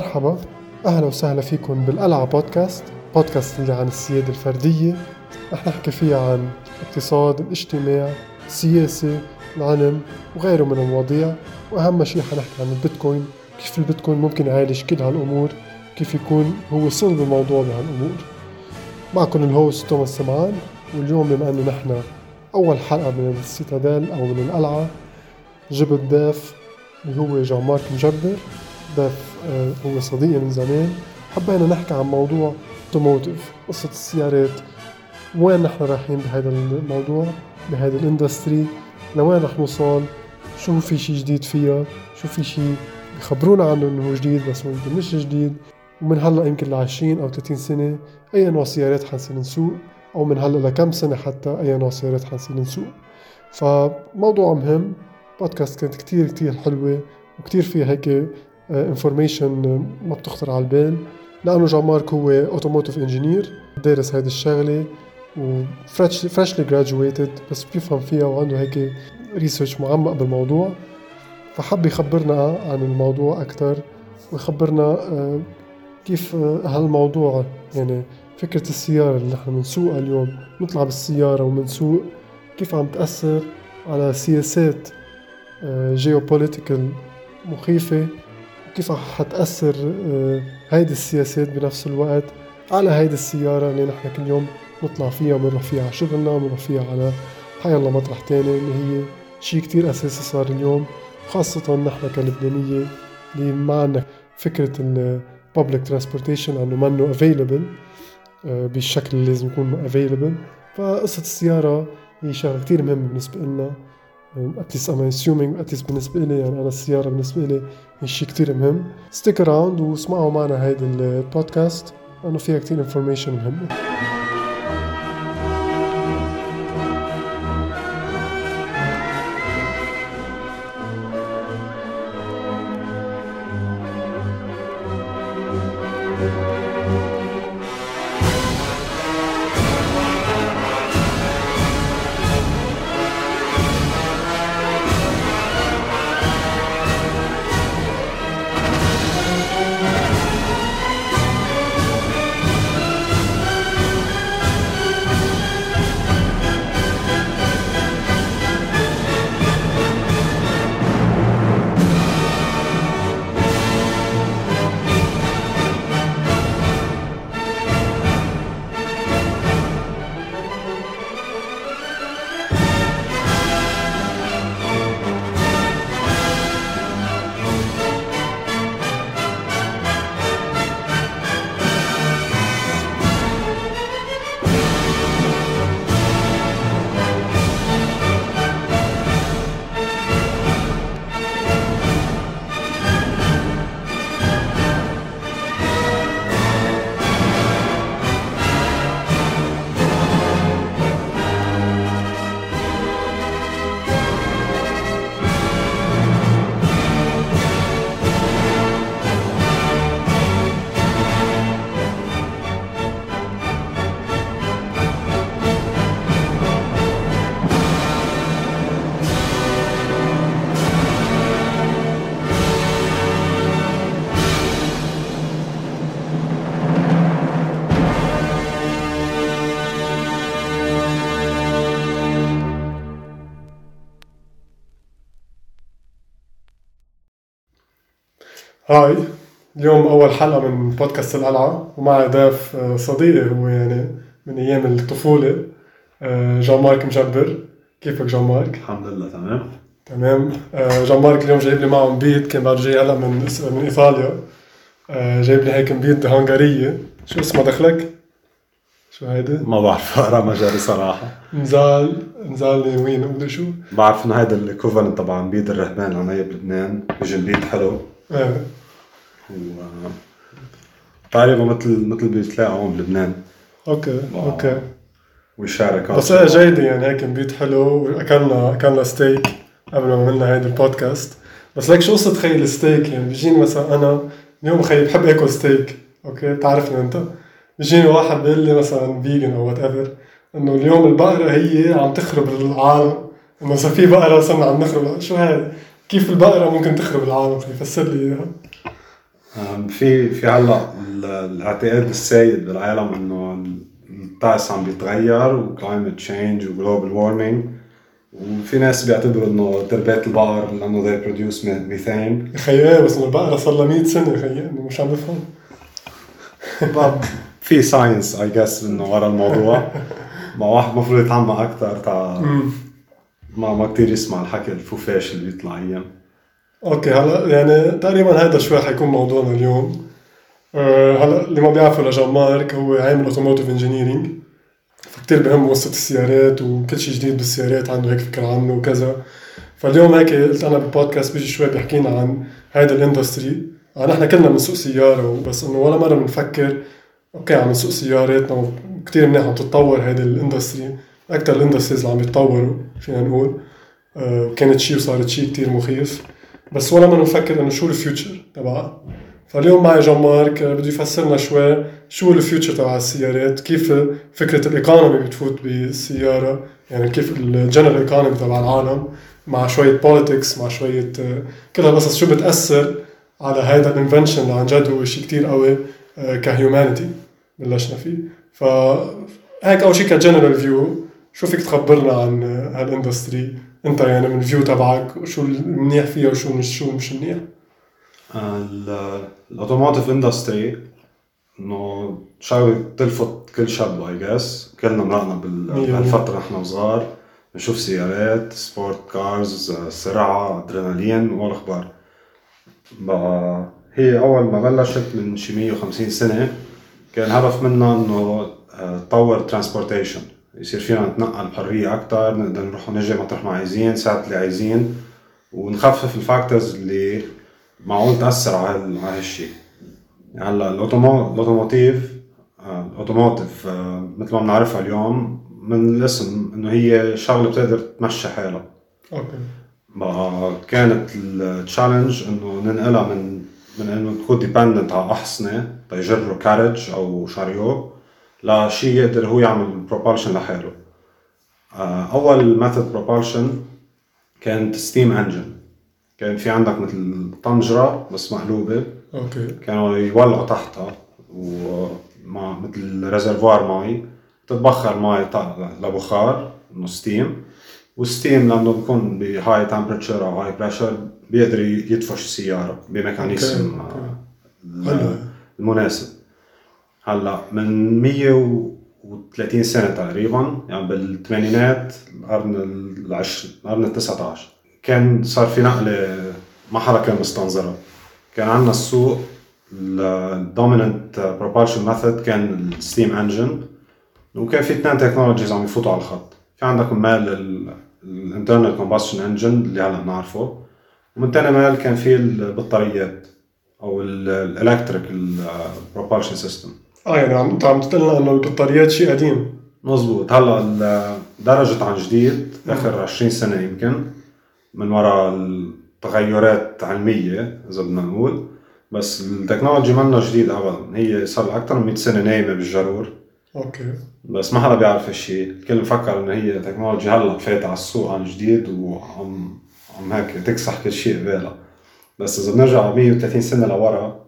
مرحبا أهلا وسهلا فيكم بالقلعة بودكاست بودكاست اللي عن السيادة الفردية. رح نحكي فيها عن الاقتصاد الاجتماع السياسة العلم وغيره من المواضيع. وأهم شيء حنحكي عن البيتكوين كيف البيتكوين ممكن يعالج كل هالأمور كيف يكون هو صلب الموضوع بهالأمور. معكم ال host توماس سمعان واليوم بما أنه نحن أول حلقة من ال Citadel أو من القلعة جبت ضيف اللي هو جان مارك مجبر. ضيف آه، هو صديقي من زمان. حبينا نحكي عن موضوع automotive قصة السيارات. وين نحن رايحين بهذا الموضوع؟ بهذا ال industry؟ لوين رح نوصل؟ شو في شي جديد فيها؟ شو في شي بخبرونا عنه إنه هو جديد بس ممكن مش جديد. ومن هلأ يمكن ل 20 أو 30 سنة أي نوع سيارات حنصير نسوق؟ أو من هلأ لكم سنة حتى أي نوع سيارات حنصير نسوق؟ فموضوع مهم. بودكاست كانت كتير كتير حلوة وكتير فيها هيك information آه، ما بتخطر على البال. لأنه جان مارك هو automotive engineer دارس هيدي الشغلة و freshly graduated بس بيفهم فيها وعنده هيك research معمق بالموضوع. فحب يخبرنا عن الموضوع أكثر ويخبرنا آه، كيف آه، هالموضوع يعني فكرة السيارة اللي نحن بنسوقها اليوم. نطلع بالسيارة ومنسوق كيف عم تأثر على سياسات geopolitical آه، مخيفة. وكيف حتأثر آه، هيدي السياسات بنفس الوقت على هيدي السيارة اللي نحن كل يوم نطلع فيها ونروح فيها على شغلنا ونروح فيها على حي الله مطرح تاني اللي هي شيء كتير أساسي صار اليوم خاصة نحن كلبنانية اللي ما عندنا فكرة ال public transportation إنه منه available آه، بالشكل اللي لازم يكون available فقصة السيارة هي شغلة كتير مهمة بالنسبة لنا at least أنا assuming at least بالنسبة لي يعني أنا السيارة بالنسبة لي هي شيء كثير مهم. Stick around واسمعوا معنا هيدا البودكاست. لأنه فيها كثير information مهمة. هاي اليوم أول حلقة من بودكاست القلعة ومعي ضيف آه، صديقي هو يعني من أيام الطفولة آه، جان مارك مجبر. كيفك جان مارك؟ الحمد لله تمام. تمام. آه، جان مارك اليوم جايب لي معه مبيت كان بعد جاي هلا من من إيطاليا. جايب لي هيك مبيت هنغارية. شو اسمها دخلك؟ شو هيدي؟ ما بعرف اقرا مجالي صراحة. نزال نزال وين؟ قولي شو؟ بعرف إنه هيدا الكوفن تبع بيد الرهبان العناية بلبنان بيجي بيت حلو. إيه و تقريبا مثل مثل بيتلاقوا هون بلبنان أوكي أوكي. ويشارك بس جيدة يعني هيك بيت حلو واكلنا أكلنا ستيك قبل ما عملنا هيدا البودكاست. بس ليك شو قصة تخيل ستيك يعني بيجيني مثلا أنا اليوم خيي بحب أكل ستيك أوكي بتعرفني أنت. بيجيني واحد بيقول لي مثلا فيجن أو وات ايفر إنه اليوم البقرة هي عم تخرب العالم. إنه إذا في بقرة صرنا عم نخرب. شو هاي؟ كيف البقرة ممكن تخرب العالم؟ يفسر لي إياها. في في هلا ال- الاعتقاد السائد بالعالم إنه الطقس عم بيتغير و climate change و global warming وفي ناس بيعتبروا إنه تربية البقر لأنه they produce ميثان خيي بس البقرة صار لها 100 سنة خيي مش عم بفهم في science I guess إنه ورا الموضوع. ما واحد المفروض يتعمق أكثر تا ما ما كثير يسمع الحكي الفوفاش اللي بيطلع أيام okay هلا يعني تقريبا هذا شوي حيكون موضوعنا اليوم. أه هلا اللي ما بيعرفوا لجان مارك هو عامل automotive engineering فكتير بهم قصة السيارات وكل شيء جديد بالسيارات عنده هيك فكرة عنه وكذا. فاليوم هيك قلت أنا بالبودكاست بيجي شوي بيحكينا عن هذا ال industry آه، نحن كلنا بنسوق سيارة بس إنه ولا مرة بنفكر okay عم نسوق سياراتنا وكتير منيح عم تتطور هذه ال industry أكثر ال industries اللي عم يتطوروا فينا نقول. آه، كانت شيء وصارت شيء كتير مخيف. بس ولا ما نفكر إنه شو ال future تبعها فاليوم معي جان مارك بده يفسرنا شوي شو ال future تبع السيارات كيف فكرة ال economy بتفوت بالسيارة يعني كيف ال general economy تبع العالم مع شوية politics مع شوية كل هالقصص شو بتأثر على هذا ال invention اللي عن جد هو شيء كتير قوي آه، ك humanity بلشنا فيه. ف هيك أول شيء ك general view شو فيك تخبرنا عن هال industry انت يعني من ال view تبعك شو المنيح فيها وشو مش شو مش منيح؟ ال automotive industry إنه شغله بتلفت كل شاب I guess كلنا مرقنا بهالفترة نحن صغار بنشوف سيارات sport cars سرعة ادرينالين والاخبار بقى هي أول ما بلشت من شي 150 سنة كان الهدف منها إنه آه، تطور transportation يصير فينا نتنقل بحرية أكثر نقدر نروح ونجي مطرح ما عايزين ساعة اللي عايزين ونخفف ال factors اللي معقول تأثر على على هالشيء هلأ ال automo- ال automotive ال automotive آه، مثل ما بنعرفها اليوم من الاسم إنه هي شغلة بتقدر تمشي حالها. okay. بقى كانت ال challenge إنه ننقلها من من إنه تكون dependent على أحصنة تيجروا carriage أو chariot لشيء يقدر هو يعمل propulsion لحاله. آه، أول method propulsion كانت steam engine كان في عندك مثل طنجرة بس مقلوبة. okay. كانوا يولعوا تحتها ومع مثل reservoir مي تتبخر مي لبخار إنه steam وال steam لأنه بيكون ب high temperature أو high pressure بيقدر يدفش السيارة ب mechanism آه،. المناسب. هلا من 130 سنة تقريبا يعني بالثمانينات القرن العشرين القرن ال 19 كان صار في نقلة ما حدا كان مستنظرها كان عندنا السوق ال dominant propulsion method كان ال steam engine وكان في اثنين technologies عم يفوتوا على الخط. في عندك مال ال internal combustion engine اللي هلا بنعرفه ومن تاني مال كان في البطاريات أو ال electric propulsion system آه يعني عم انت عم تقول لنا إنه البطاريات شيء قديم. مزبوط. هلا درجت عن جديد آخر 20 سنة يمكن من وراء التغيرات علمية إذا بدنا نقول. بس ال technology منا جديد ابدا. هي صار لها أكثر من 100 سنة نايمة بالجرور. okay. بس ما حدا بيعرف هالشيء الكل مفكر إنه هي technology هلا فاتت على السوق عن جديد وعم عم هيك تكسح كل شيء قبالها بس إذا بنرجع 130 سنة لورا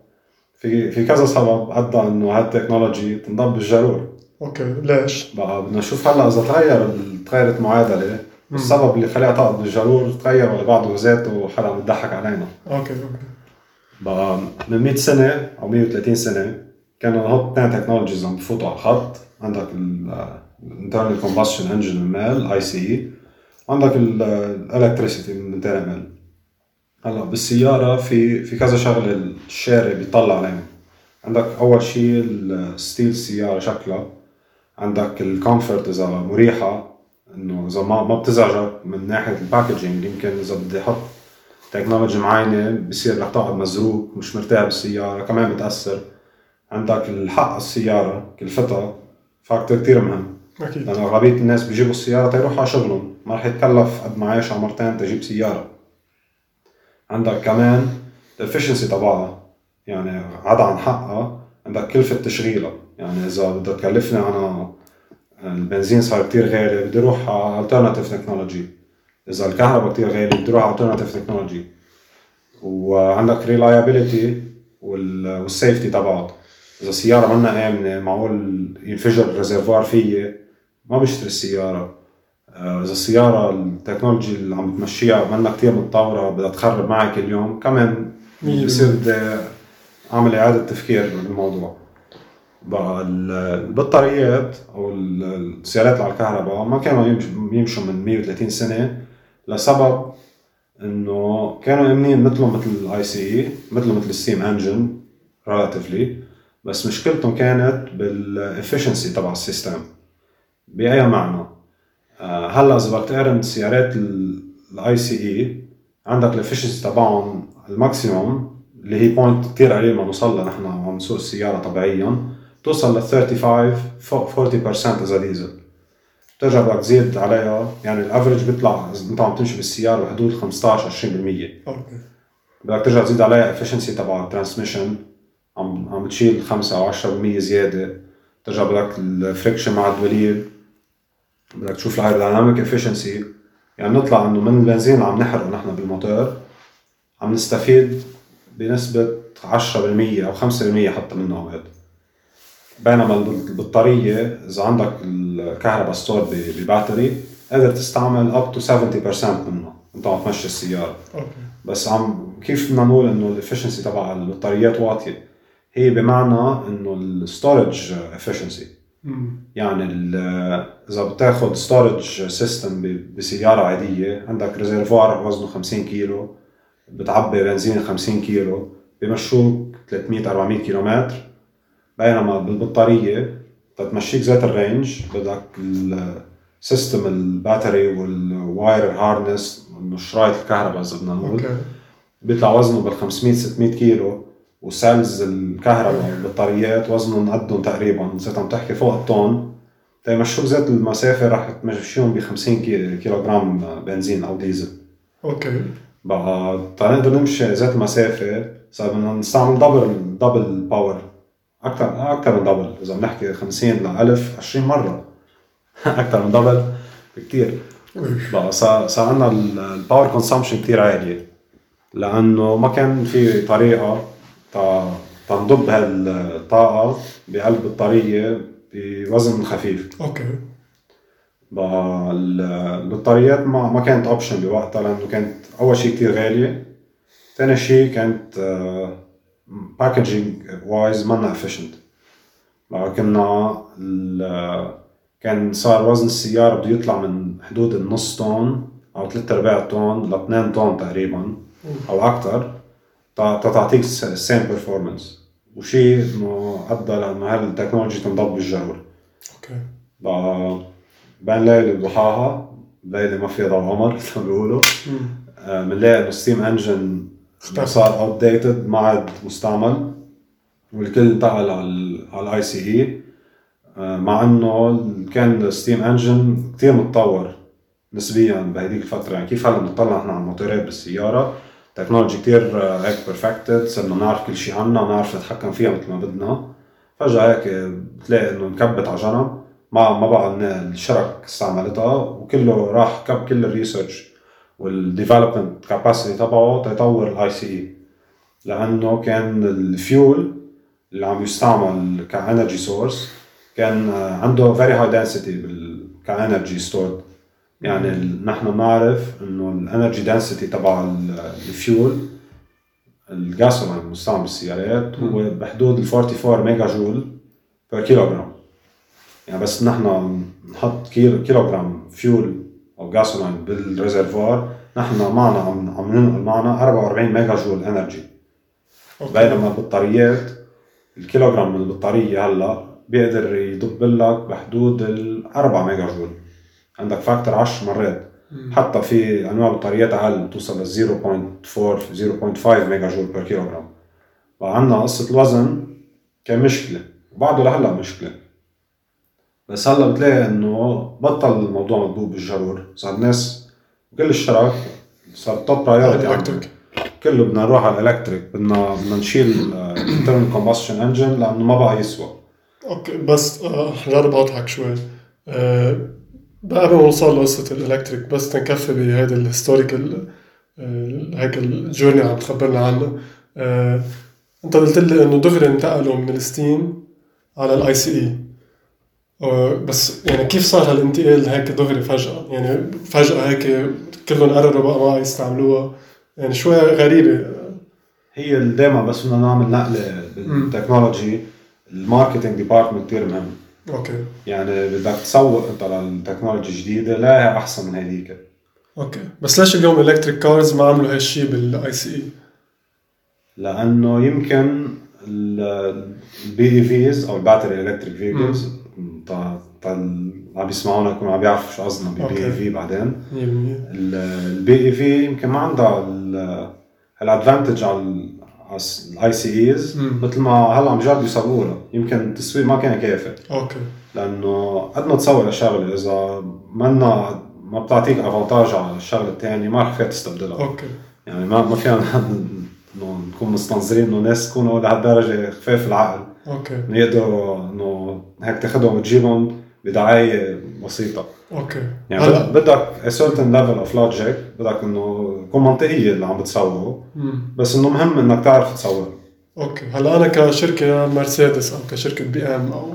في في كذا سبب أدى إنه ه ال technology تنضب بالجرور. okay ليش؟ بقى بدنا نشوف هلأ إذا تغير تغيرت المعادله السبب اللي خليها تقعد بالجرور تغير ولا بعده ذاته حدا عم يضحك علينا. okay okay. بقى من 100 سنة أو 130 سنة كانوا هوت اثنين technologies عم بفوتوا على الخط. عندك ال internal combustion engine من مال ICE عندك ال electricity من تاني مال هلا بالسيارة في في كذا شغلة الشاري بيطلع عليهم. عندك أول شيء ال style السياره شكلها عندك ال comfort إذا مريحة إنه إذا ما ما بتزعجك من ناحية ال packaging يمكن إذا بدي أحط technology معينة بصير رح تقعد مزروك مش مرتاح بالسيارة كمان بتأثر. عندك الحق السيارة كلفتها factor كثير مهم. أكيد. لأنه أغلبية الناس بيجيبوا السيارة تيروحوا على شغلهم ما رح يتكلف قد ما عايش على مرتين تجيب سيارة. عندك كمان ال efficiency تبعها يعني عدا عن حقها عندك كلفة تشغيلها. يعني إذا بدها تكلفني أنا البنزين صار كتير غالي بدي أروح على alternative technology. إذا الكهرباء كتير غالي بدي أروح على alternative technology. وعندك reliability وال- وال safety تبعه إذا السيارة منا آمنة معقول ينفجر ال réservoir فيي ما بشتري السيارة. آه، إذا السيارة ال technology اللي عم تمشيها منا كثير متطورة بدها تخرب معي كل يوم كمان بصير بدي أعمل إعادة تفكير بالموضوع. بقى ال- البطاريات أو ال- السيارات اللي على الكهرباء ما كانوا يمش- يمشوا من 130 سنة لسبب إنه كانوا امنين مثلهم مثل ال ICE مثلهم مثل ال steam engine relatively بس مشكلتهم كانت بال efficiency تبع ال system بأي معنى. آه، هلا إذا بدك تقارن السيارات ال ICE عندك ال efficiency تبعهم ال maximum اللي هي point كثير قليل ما نوصل لها نحن عم نسوق السيارة طبيعيا توصل ل 35 فوق 40% إذا ديزل بترجع بدك تزيد عليها يعني ال average بيطلع إذا أنت عم تمشي بالسيارة بحدود 15 20% okay. بدك ترجع تزيد عليها efficiency تبع ال transmission عم عم بتشيل 5 أو 10% زيادة. ترجع بدك ال friction مع الدواليب بدك تشوف ال aerodynamic efficiency يعني نطلع إنه من البنزين اللي عم نحرقه نحن بالموتور عم نستفيد بنسبة 10% أو 5% حتى منه أوقات بينما البطارية إذا عندك الكهرباء stored ب battery قادر تستعمل up to 70% منه أنت عم تمشي السيارة. okay. بس عم كيف بدنا نقول إنه ال efficiency تبع البطاريات واطية؟ هي بمعنى إنه ال storage efficiency مم. يعني إذا بتاخذ storage system بسيارة عادية عندك réservoir وزنه 50 كيلو بتعبي بنزين 50 كيلو بمشوك 300 400 كيلومتر. بينما بالبطارية تتمشيك ذات ال range بدك ال system ال battery وال wire harness إنه شرايط الكهرباء إذا بدنا نقول. بيطلع وزنه بال 500 600 كيلو. و cells الكهرباء والبطاريات وزنهم قدهم تقريبا. اذا عم تحكي فوق الطن. تيمشوك ذات المسافة؟ راح تمشيهم ب 50 كي- كيلو جرام بنزين أو ديزل. okay. بقى تنقدر نمشي ذات المسافة صار بدنا نستعمل double double power أكثر أكثر من double إذا بنحكي 50 ل 1000 20 مرة. أكثر من double بكثير بقى صار عندنا ال power consumption كثير عالية. لأنه ما كان في طريقة تنضب هالطاقة بقلب البطاريه بوزن خفيف. okay. بقى ال- البطاريات ما ما كانت option بوقتها لأنه كانت أول شيء كثير غالية. ثاني شيء كانت packaging wise منا efficient كنا كان صار وزن السيارة بده يطلع من حدود النص طن أو ثلاث أرباع طن ل 2 طن تقريبا أو أكثر تعطيك ال same performance وشيء إنه أدى لأنه ه ال technology تنضب بالجرور okay. بقى بين ليلة وضحاها ليلة ما فيها ضوء قمر مثل ما بيقولوا. مم. آه، بنلاقي إنه steam engine. صار outdated ما عاد مستعمل. والكل انتقل على على ال ICE مع إنه كان ال steam engine كثير متطور نسبيا بهديك الفترة. يعني كيف هلا بنطلع نحن على الموتورات بالسيارة؟ technology كثير هيك perfected صرنا نعرف كل شيء عنها ونعرف نتحكم فيها مثل ما بدنا. فجأة هيك بتلاقي إنه انكبت على جنب ما ما بقى الشرك استعملتها وكله راح كب كل ال research وال development capacity تبعه تيطور ال ICE لأنه كان الفيول اللي عم يستعمل ك energy source كان آه، عنده very high density ك energy stored يعني نحن بنعرف إنه ال energy density تبع ال- ال fuel ال gasoline المستعمل بالسيارات هو بحدود ال 44 ميجا جول per كيلوغرام يعني بس نحن نحط كيلو كيلوغرام فيول أو gasoline بال réservoir نحن معنا عم عم ننقل معنا 44 ميجا جول energy بينما البطاريات الكيلوغرام من البطارية هلأ بيقدر يضب لك بحدود ال 4 ميجا جول عندك factor 10 مرات. حتى في أنواع بطاريات أقل بتوصل ل 0.4 0.5 ميجا جول per كيلوغرام. فعندنا قصة الوزن كان مشكله وبعده لهلأ مشكلة. بس هلأ بتلاقي إنه بطل الموضوع مضبوب بالجرور. صار الناس كل الشرك صار top priority كله بدنا نروح على ال electric بدنا بدنا نشيل ال internal combustion engine لأنه ما بقى يسوى. أوكي بس آه، حجرب اضحك شوي. آه، بقى نوصل لقصة ال electric بس تنكفي بهيدا ال historical هيك ال journey عم تخبرنا عنه. آه، أنت قلت لي إنه دغري انتقلوا من ال steam على ال ICE بس يعني كيف صار هالانتقال هيك دغري فجأة؟ يعني فجأة هيك كلهم قرروا بقى ما يستعملوها. يعني شوي غريبة. هي دائما بس بدنا نعمل نقلة بال technology. ال marketing department كثير مهم. أوكي. يعني بدك تسوق انت لل technology جديده لاقي أحسن من هذيك. أوكي. بس ليش اليوم electric cars ما عملوا هالشيء بال ICE؟ لأنه يمكن ال BEVs أو ال battery electric vehicles عم بيسمعونا يكونوا عم بيعرفوا شو قصدنا ب BEV بعدين. 100% ال BEV يمكن ما عندها ال advantage على ال ICEs مثل ما هلا عم بيجربوا يسووا لها يمكن التسويق ما كان كافي أوكي. لأنه قد ما تسوي لشغله إذا منا ما بتعطيك avantage على الشغلة الثانية ما رح فيها تستبدلها. أوكي. يعني ما ما فينا نكون مستنظرين إنه ناس يكونوا لهالدرجة خفاف العقل. أوكي. انه يقدروا إنه هيك تاخذهم وتجيبهم بدعاية بسيطة. أوكي. يعني هلا. بدك a certain level of logic بدك إنه يكون منطقيه اللي عم بتسويه مم. بس إنه مهم إنك تعرف تسوق أوكي. هلا أنا كشركة مرسيدس أو كشركة بي إم أو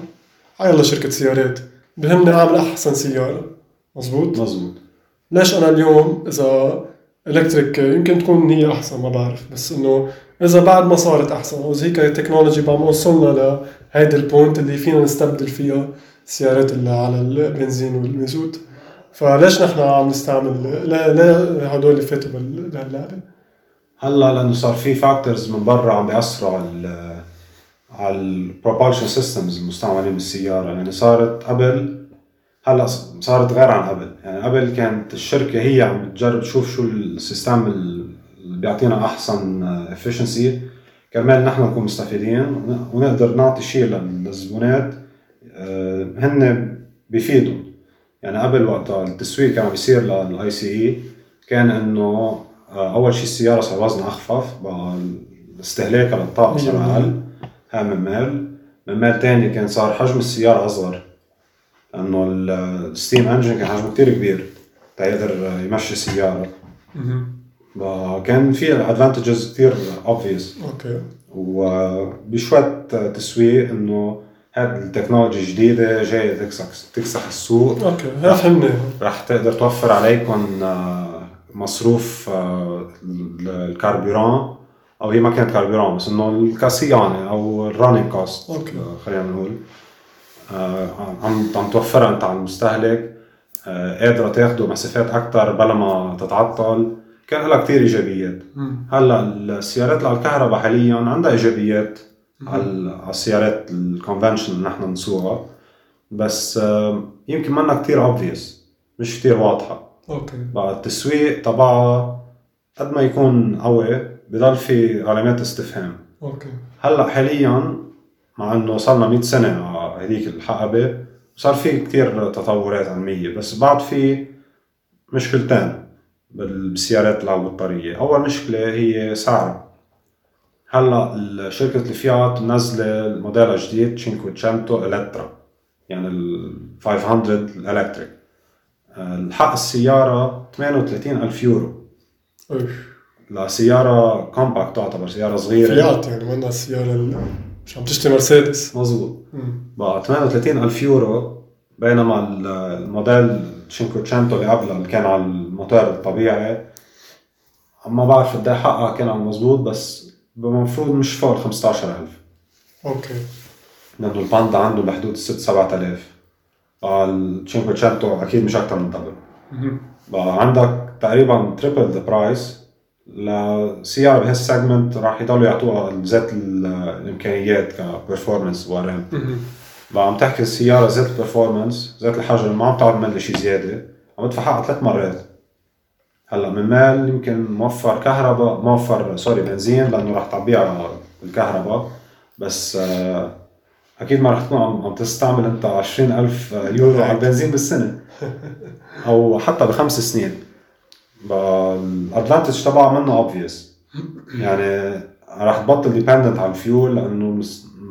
حيلا شركة سيارات بهمني أعمل أحسن سيارة. مزبوط؟ مزبوط. ليش أنا اليوم إذا electric يمكن تكون هي أحسن ما بعرف بس إنه إذا بعد ما صارت أحسن أو هيك ال technology ما وصلنا لهيدي ال point اللي فينا نستبدل فيها. السيارات اللي على البنزين والمازوت فليش نحن عم نستعمل لا لا هدول فاتوا بهاللعبه هلا لأنه صار في factors من برا عم بيأثروا على على ال propulsion systems المستعملين بالسيارة. يعني صارت قبل هلا صارت غير عن قبل. يعني قبل كانت الشركة هي عم بتجرب تشوف شو ال system اللي بيعطينا أحسن efficiency كرمال نحن نكون مستفيدين ونقدر نعطي شيء للزبونات هن بيفيدوا يعني قبل وقت التسويق كان عم بيصير لل ICE كان إنه آه، أول شيء السيارة صار وزنها اخفف بقى استهلاكها للطاقه صار أقل. هاي من ميل من ميل تاني كان صار حجم السيارة أصغر لأنه ال steam engine كان حجمه كثير كبير تيقدر يمشي سياره بقى كان في advantages كثير obvious أوكي. وبشوية تسويق إنه هذه ال technology جديدة جاية تكسح تكسح السوق. أوكي هي فهمني. رح تقدر توفر عليكم آه، مصروف آه، ال carburant أو هي ما كانت carburant بس إنه الكاسيانة أو ال running cost أوكي. خلينا نقول. آه، عم عم توفرها أنت على المستهلك. آه، قادرة تاخده مسافات أكثر بلا ما تتعطل. كان لها كثير إيجابيات. هلأ السيارات على الكهرباء حاليا عندها إيجابيات. على السيارات ال conventional اللي نحن نسوقها. بس آه، يمكن منا كثير obvious مش كثير واضحة. أوكي. بقى التسويق تبعها قد ما يكون قوي بضل في علامات استفهام. أوكي. هلأ حاليا مع إنه صرنا 100 سنة على هذيك الحقبة صار في كثير تطورات علمية. بس بعد في مشكلتين بالسيارات اللي على البطاريه أول مشكلة هي سعرها. هلا شركه الفيات منزله الموديل الجديد Cinquecento Elettra يعني ال 500 ال electric. الحق السيارة 38 ألف يورو. اوف لسيارة compact تعتبر سيارة صغيرة. فيات يعني منا السياره اللي مش عم تشتري مرسيدس. مظبوط. بقى 38 ألف يورو بينما ال- الموديل تشينكوتشنتو اللي قبله اللي كان على الموتور الطبيعي ما بعرف قد إيه حقها كان على المضبوط بس المفروض مش فوق ال 15000 أوكي. لأنه الباندا عنده بحدود 6 7000 بقى التشينكوتشنتو أكيد مش أكثر من double. بقى عندك تقريبا triple the price لسيارة بهال segment راح يضلوا يعطوها ذات ال- الامكانيات ك performance ورام عم تحكي السيارة ذات ال performance ذات الحجم ما عم تعمل شيء زيادة. عم بدفع حقها ثلاث مرات. هلا من ميل يمكن موفر كهرباء موفر sorry بنزين لأنه رح تعبيها بالكهرباء بس آه، أكيد ما رح تكون عم عم تستعمل أنت 20000 يورو على البنزين بالسنة. أو حتى بخمس سنين. ال advantage تبعها منه obvious يعني رح تبطل dependent على الفيول لأنه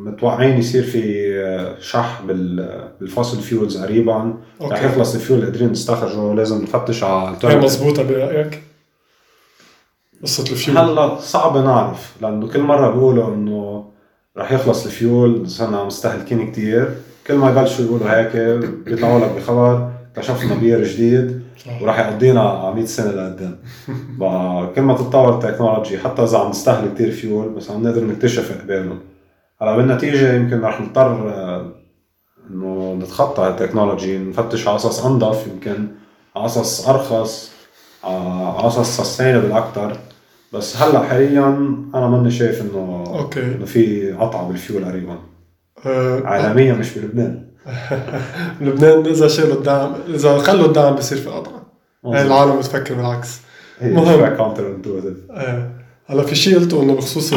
متوقعين يصير في آه، شح بال- بال fossil fuels قريبا رح. يخلص الفيول اللي قادرين نستخرجه لازم نفتش على هي. مضبوطه برايك؟ قصة الفيول هلا صعب نعرف لأنه كل مرة بيقولوا إنه رح يخلص الفيول صرنا مستهلكين كتير كل ما يبلشوا يقولوا هيك بيطلعوا لك بخبر اكتشفنا بير جديد وراح يقضينا 100 سنة لقدام كل ما تتطور ال technology حتى إذا عم نستهلك كثير فيول بس عم نقدر نكتشف قبالهم هلا بالنتيجة يمكن رح نضطر آه، إنه نتخطى ال technology نفتش على قصص انظف يمكن على قصص أرخص على قصص sustainable أكثر بس هلأ حاليا أنا ماني شايف إنه okay. إنه في قطعه بالفيول قريبا. آه، عالميا مش بلبنان. لبنان إذا شالوا الدعم إذا خلوا الدعم بصير في قطعه هاي العالم بتفكر بالعكس. هي مهم. شوي counterintuitive آه. هلأ في شيء قلته إنه بخصوص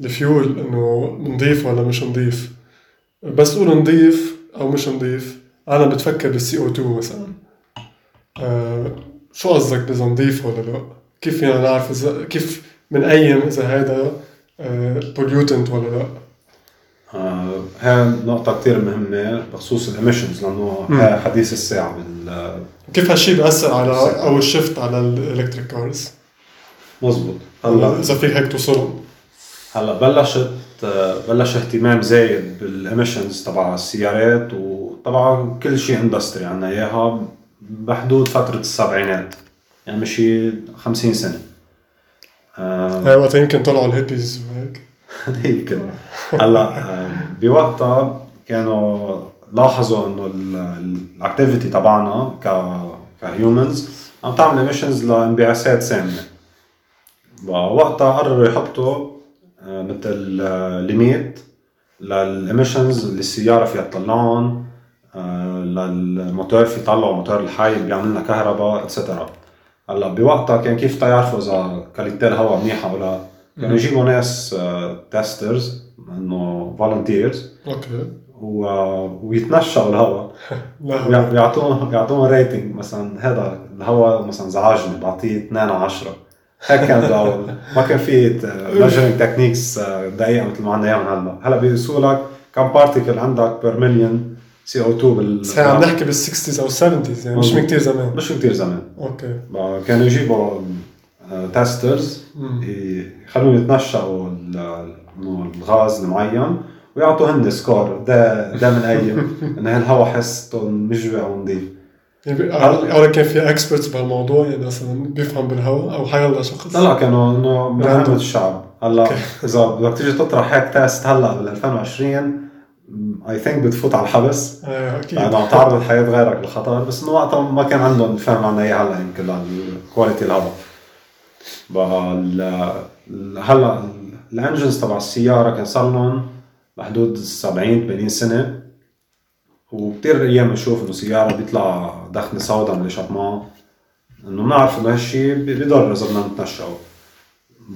الفيول إنه نضيف ولا مش نضيف بس تقول نضيف أو مش نضيف أنا بتفكر بال CO2 مثلا آه. شو قصدك اذا نضيف ولا لا؟ كيف فينا نعرف اذا كيف بنقيم إذا هذا pollutant ولا لا؟ آه هاي نقطة كتير مهمة بخصوص ال emissions لأنه حديث الساعة بال كيف هالشيء بيأثر على أو ال shift على ال electric cars؟ مزبوط هلا إذا فيك هيك توصلهم هلا بلشت بلش اهتمام زايد بال emissions تبع السيارات وطبعا كل شيء industry عنا إياها بحدود فترة السبعينات يعني مشي 50 سنة. آه، هاي وقتها يمكن طلعوا الهيبيز وهيك. يمكن. هلا بوقتها كانوا لاحظوا إنه ال activity تبعنا ك ك humans عم تعمل emissions انبعاثات سامة. وقتها قرروا يحطوا مثل limit لل emissions اللي السياره فيها تطلعهم آه، للموتور في يطلعوا موتور الحي بيعمل لنا كهرباء et cetera هلا بوقتها كان كيف تعرفوا إذا quality الهواء منيحه ولا لا؟ كانوا يجيبوا ناس testers إنه volunteers okay. ويتنشأوا الهواء ويعطوهم يعطوهم rating مثلا هذا الهواء مثلا زعجني بعطيه 2 على 10 هيك كان بالاول ما كان في measuring techniques دقيقة مثل ما عندنا إياهم هلأ. هلأ بيقيسوا لك كم بارتيكل عندك بير مليون سي أو 2 بال بس عم نحكي بال 60s أو 70s يعني مش من كثير زمان. مش كثير زمان. أوكي. كانوا يجيبوا تيسترز مم. يخلوهم يتنشأوا الغاز المعين ويعطوا هن سكور ده ده من ايم انه هالهواء حسته مجوع ونظيف يعني أو كان في اكسبرتس بهالموضوع يعني مثلا بيفهم بالهواء أو حيلا شخص. لا لا كانوا انه. عامة الشعب. هلا إذا بدك تيجي تطرح هيك test هلا بال 2020 I think بتفوت على الحبس. آه، أكيد. لأنه عم تعرض حياه غيرك للخطر بس إنه وقتها ما كان عندهم الفهم عنا اياه هلا يمكن لل quality الهواء. بقى ال- ال- هلا ال engines تبع السيارة كان صار لهم بحدود 70 80 سنة. وكثير أيام بنشوف إنه سيارة بيطلع دخنه سوداء من الاشبمان انه بنعرف انه هالشيء بيضر اذا بدنا نتنشأه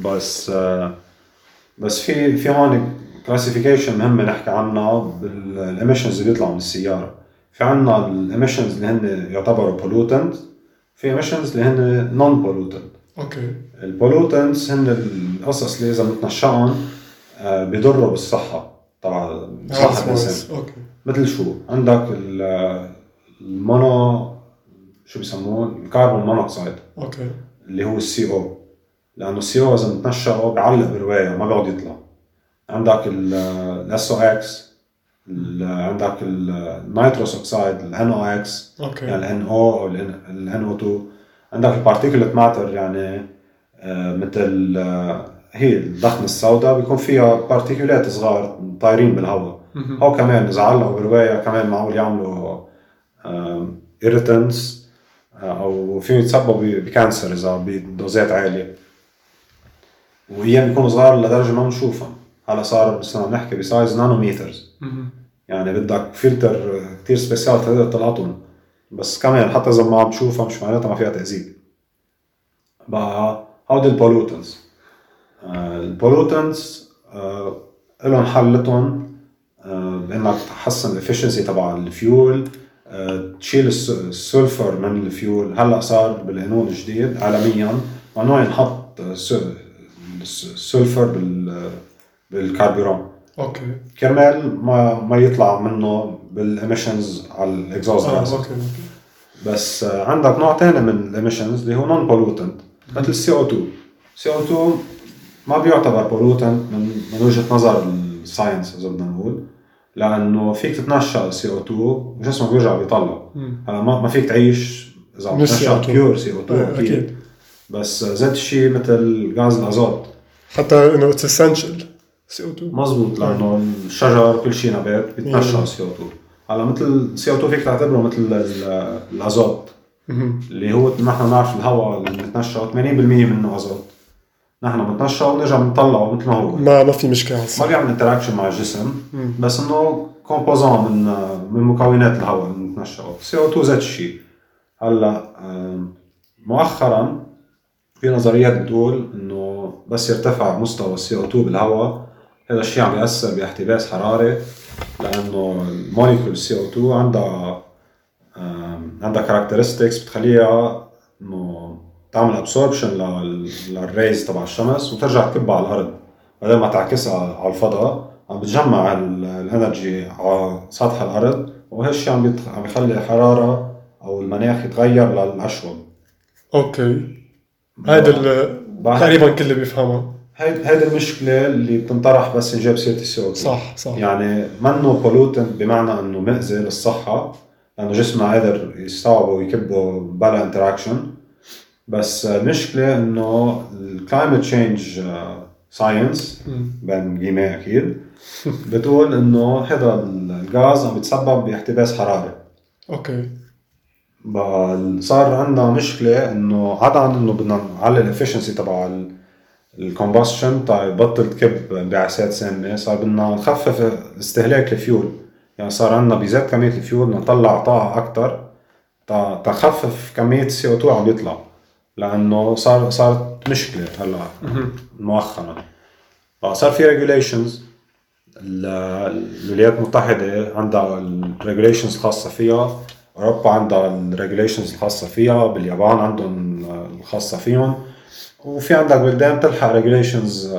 بس آه، بس في في هون classification مهمه نحكي عنها بال emissions اللي بيطلعوا من السياره في عنا ال emissions اللي هن يعتبروا pollutant في emissions اللي هن non pollutant okay ال pollutants هن القصص اللي إذا بنتنشأهم آه، بيضروا بالصحة. تبع صحة الإنسان. okay مثل شو؟ عندك ال- ال mono شو بيسموه ال carbon monoxide okay اللي هو السي أو لأنه السي أو اذا بتنشأه بيعلق بروايا ما بيقعد يطلع عندك الاس أو إكس عندك ال nitrous oxide ال NOx okay يعني ال NO أو ال NO2 عندك ال particulate matter يعني مثل هي الدخنه السوداء بيكون فيها particulate صغار طايرين بالهواء. هو كمان اذا علقوا بروايه كمان معقول يعملوا irritants أو فيهم يتسببوا ب cancer إذا بدوزات عالية. وايام بيكونوا صغار لدرجة ما بنشوفهم. هلا صار عم نحكي ب size nanometers. يعني بدك فلتر كتير special تقدر تلقطهم بس كمان حتى إذا ما عم تشوفها مش معناتها ما فيها تاذيك بقى هودي ال pollutants ال pollutants لهم حلتهم آه، بإنك تحسن ال efficiency تبع الفيول آه، تشيل ال s- ال sulfur من الفيول. هلأ صار بالقانون الجديد عالميا. ممنوع ينحط ال sulfur بال okay. كرمال ما ما يطلع منه بال emissions على ال exhaust gas okay okay. بس آه، عندك نوع ثاني من ال emissions اللي هو non pollutant مثل السي أو 2 سي أو 2 ما بيعتبر pollutant من من وجهة نظر ال science إذا بدنا نقول. لأنه فيك تتنشأ CO2 وجسمك بيرجع بيطلع. هلا ما ما فيك تعيش إذا عم CO2. pure CO2 آه، أكيد. بس ذات الشيء مثل غاز الازوت حتى إنه it's essential CO2 مزبوط لأنه الشجر كل شيء نبات بيتنشأ مم. CO2 هلا مثل CO2 فيك تعتبره مثل ال- الازوت اللي هو نحن بنعرف الهواء اللي بنتنشأ 80% منه ازوت نحن بنتنشأ ونرجع بنطلعه مثل ما هو. ما ما في مشكلة. ما بيعمل interaction مع الجسم. بس إنه composant من من مكونات الهواء اللي بنتنشأه CO2 ذات الشيء هلأ مؤخرا في نظريات بتقول إنه بس يرتفع مستوى ال CO2 بالهواء هذا الشيء عم بيأثر باحتباس حراري لأنه ال molecule CO2 عندها عندها characteristics بتخليها إنه تعمل absorption لل rays تبع الشمس وترجع تكبها على الأرض بدل ما تعكسها على الفضاء. عم بتجمع ال- ال energy على سطح الأرض وهالشيء عم بيتخ- عم يخلي الحراره أو المناخ يتغير للاشوب okay. بعد- تقريبا كل اللي بيفهمها هيدي هيدي المشكلة اللي بتنطرح بس نجيب سيرة ال C صح صح. يعني منه pollutant بمعنى إنه مأذي للصحة لأنه جسمنا قادر يستوعبه ويكبه بلا interaction بس المشكلة إنه ال climate change science. بين جيمي أكيد بتقول إنه هذا الغاز عم بيتسبب باحتباس حراري okay. صار عندنا مشكلة إنه عدا عن إنه بدنا نعلي ال efficiency تبع ال combustion تا يبطل تكب انبعاثات سامة. صار بدنا نخفف استهلاك الفيول. يعني صار عندنا بذات كمية الفيول نطلع طاقة أكثر تخفف كمية ال CO2 عم يطلع. لأنه صار صارت مشكلة هلا مؤخرا. فصار في regulations الولايات المتحدة عندها ال regulations الخاصة فيها أوروبا عندها ال regulations الخاصة فيها باليابان عندهم الخاصة فيهم وفي عندك بلدان بتلحق regulations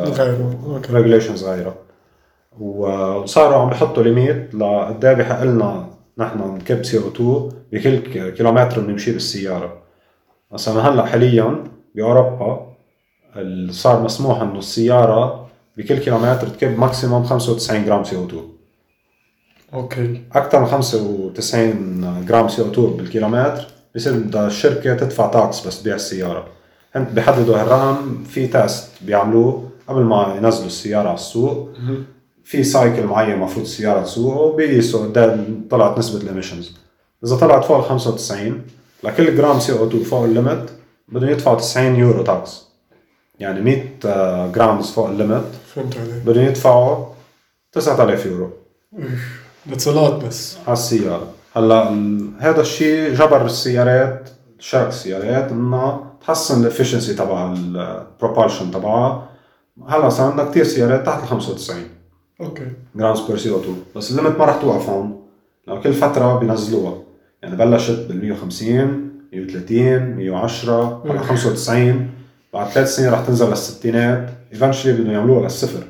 regulations غيرها وصاروا عم بيحطوا limit لقد إيه بحق لنا نحن نكب CO2 بكل كيلومتر بنمشي بالسيارة. مثلا هلأ حاليا باوروبا صار مسموح إنه السيارة بكل كيلومتر تكب maximum 95 جرام CO2 okay. أكثر من 95 جرام CO2 بالكيلومتر بصير بدها الشركة تدفع tax بس تبيع السيارة. هن بيحددوا هالرقم في test بيعملوه قبل ما ينزلوا السيارة على السوق. في cycle معين المفروض السيارة تسوقه وبيقيسوا قد طلعت نسبة ال emissions إذا طلعت فوق ال 95 لكل جرام CO2 فوق ال limit بدهم يدفعوا 90 يورو tax يعني 100 grams فوق ال limit. فهمت عليك. بدهم يدفعوا 9000 يورو. that's بس. على السيارة هلا هذا الشيء جبر السيارات شركة السيارات انها تحسن ال efficiency تبع ال propulsion تبعها. هلأ صار عندنا كثير سيارات تحت ال 95 okay. grams per CO2 بس ال limit ما رح توقف هون لأنه كل فترة بينزلوها. يعني بلشت بال 150 130 110 هلا 95 بعد ثلاث سنين رح تنزل للستينات. eventually بدهم يعملوها للصفر.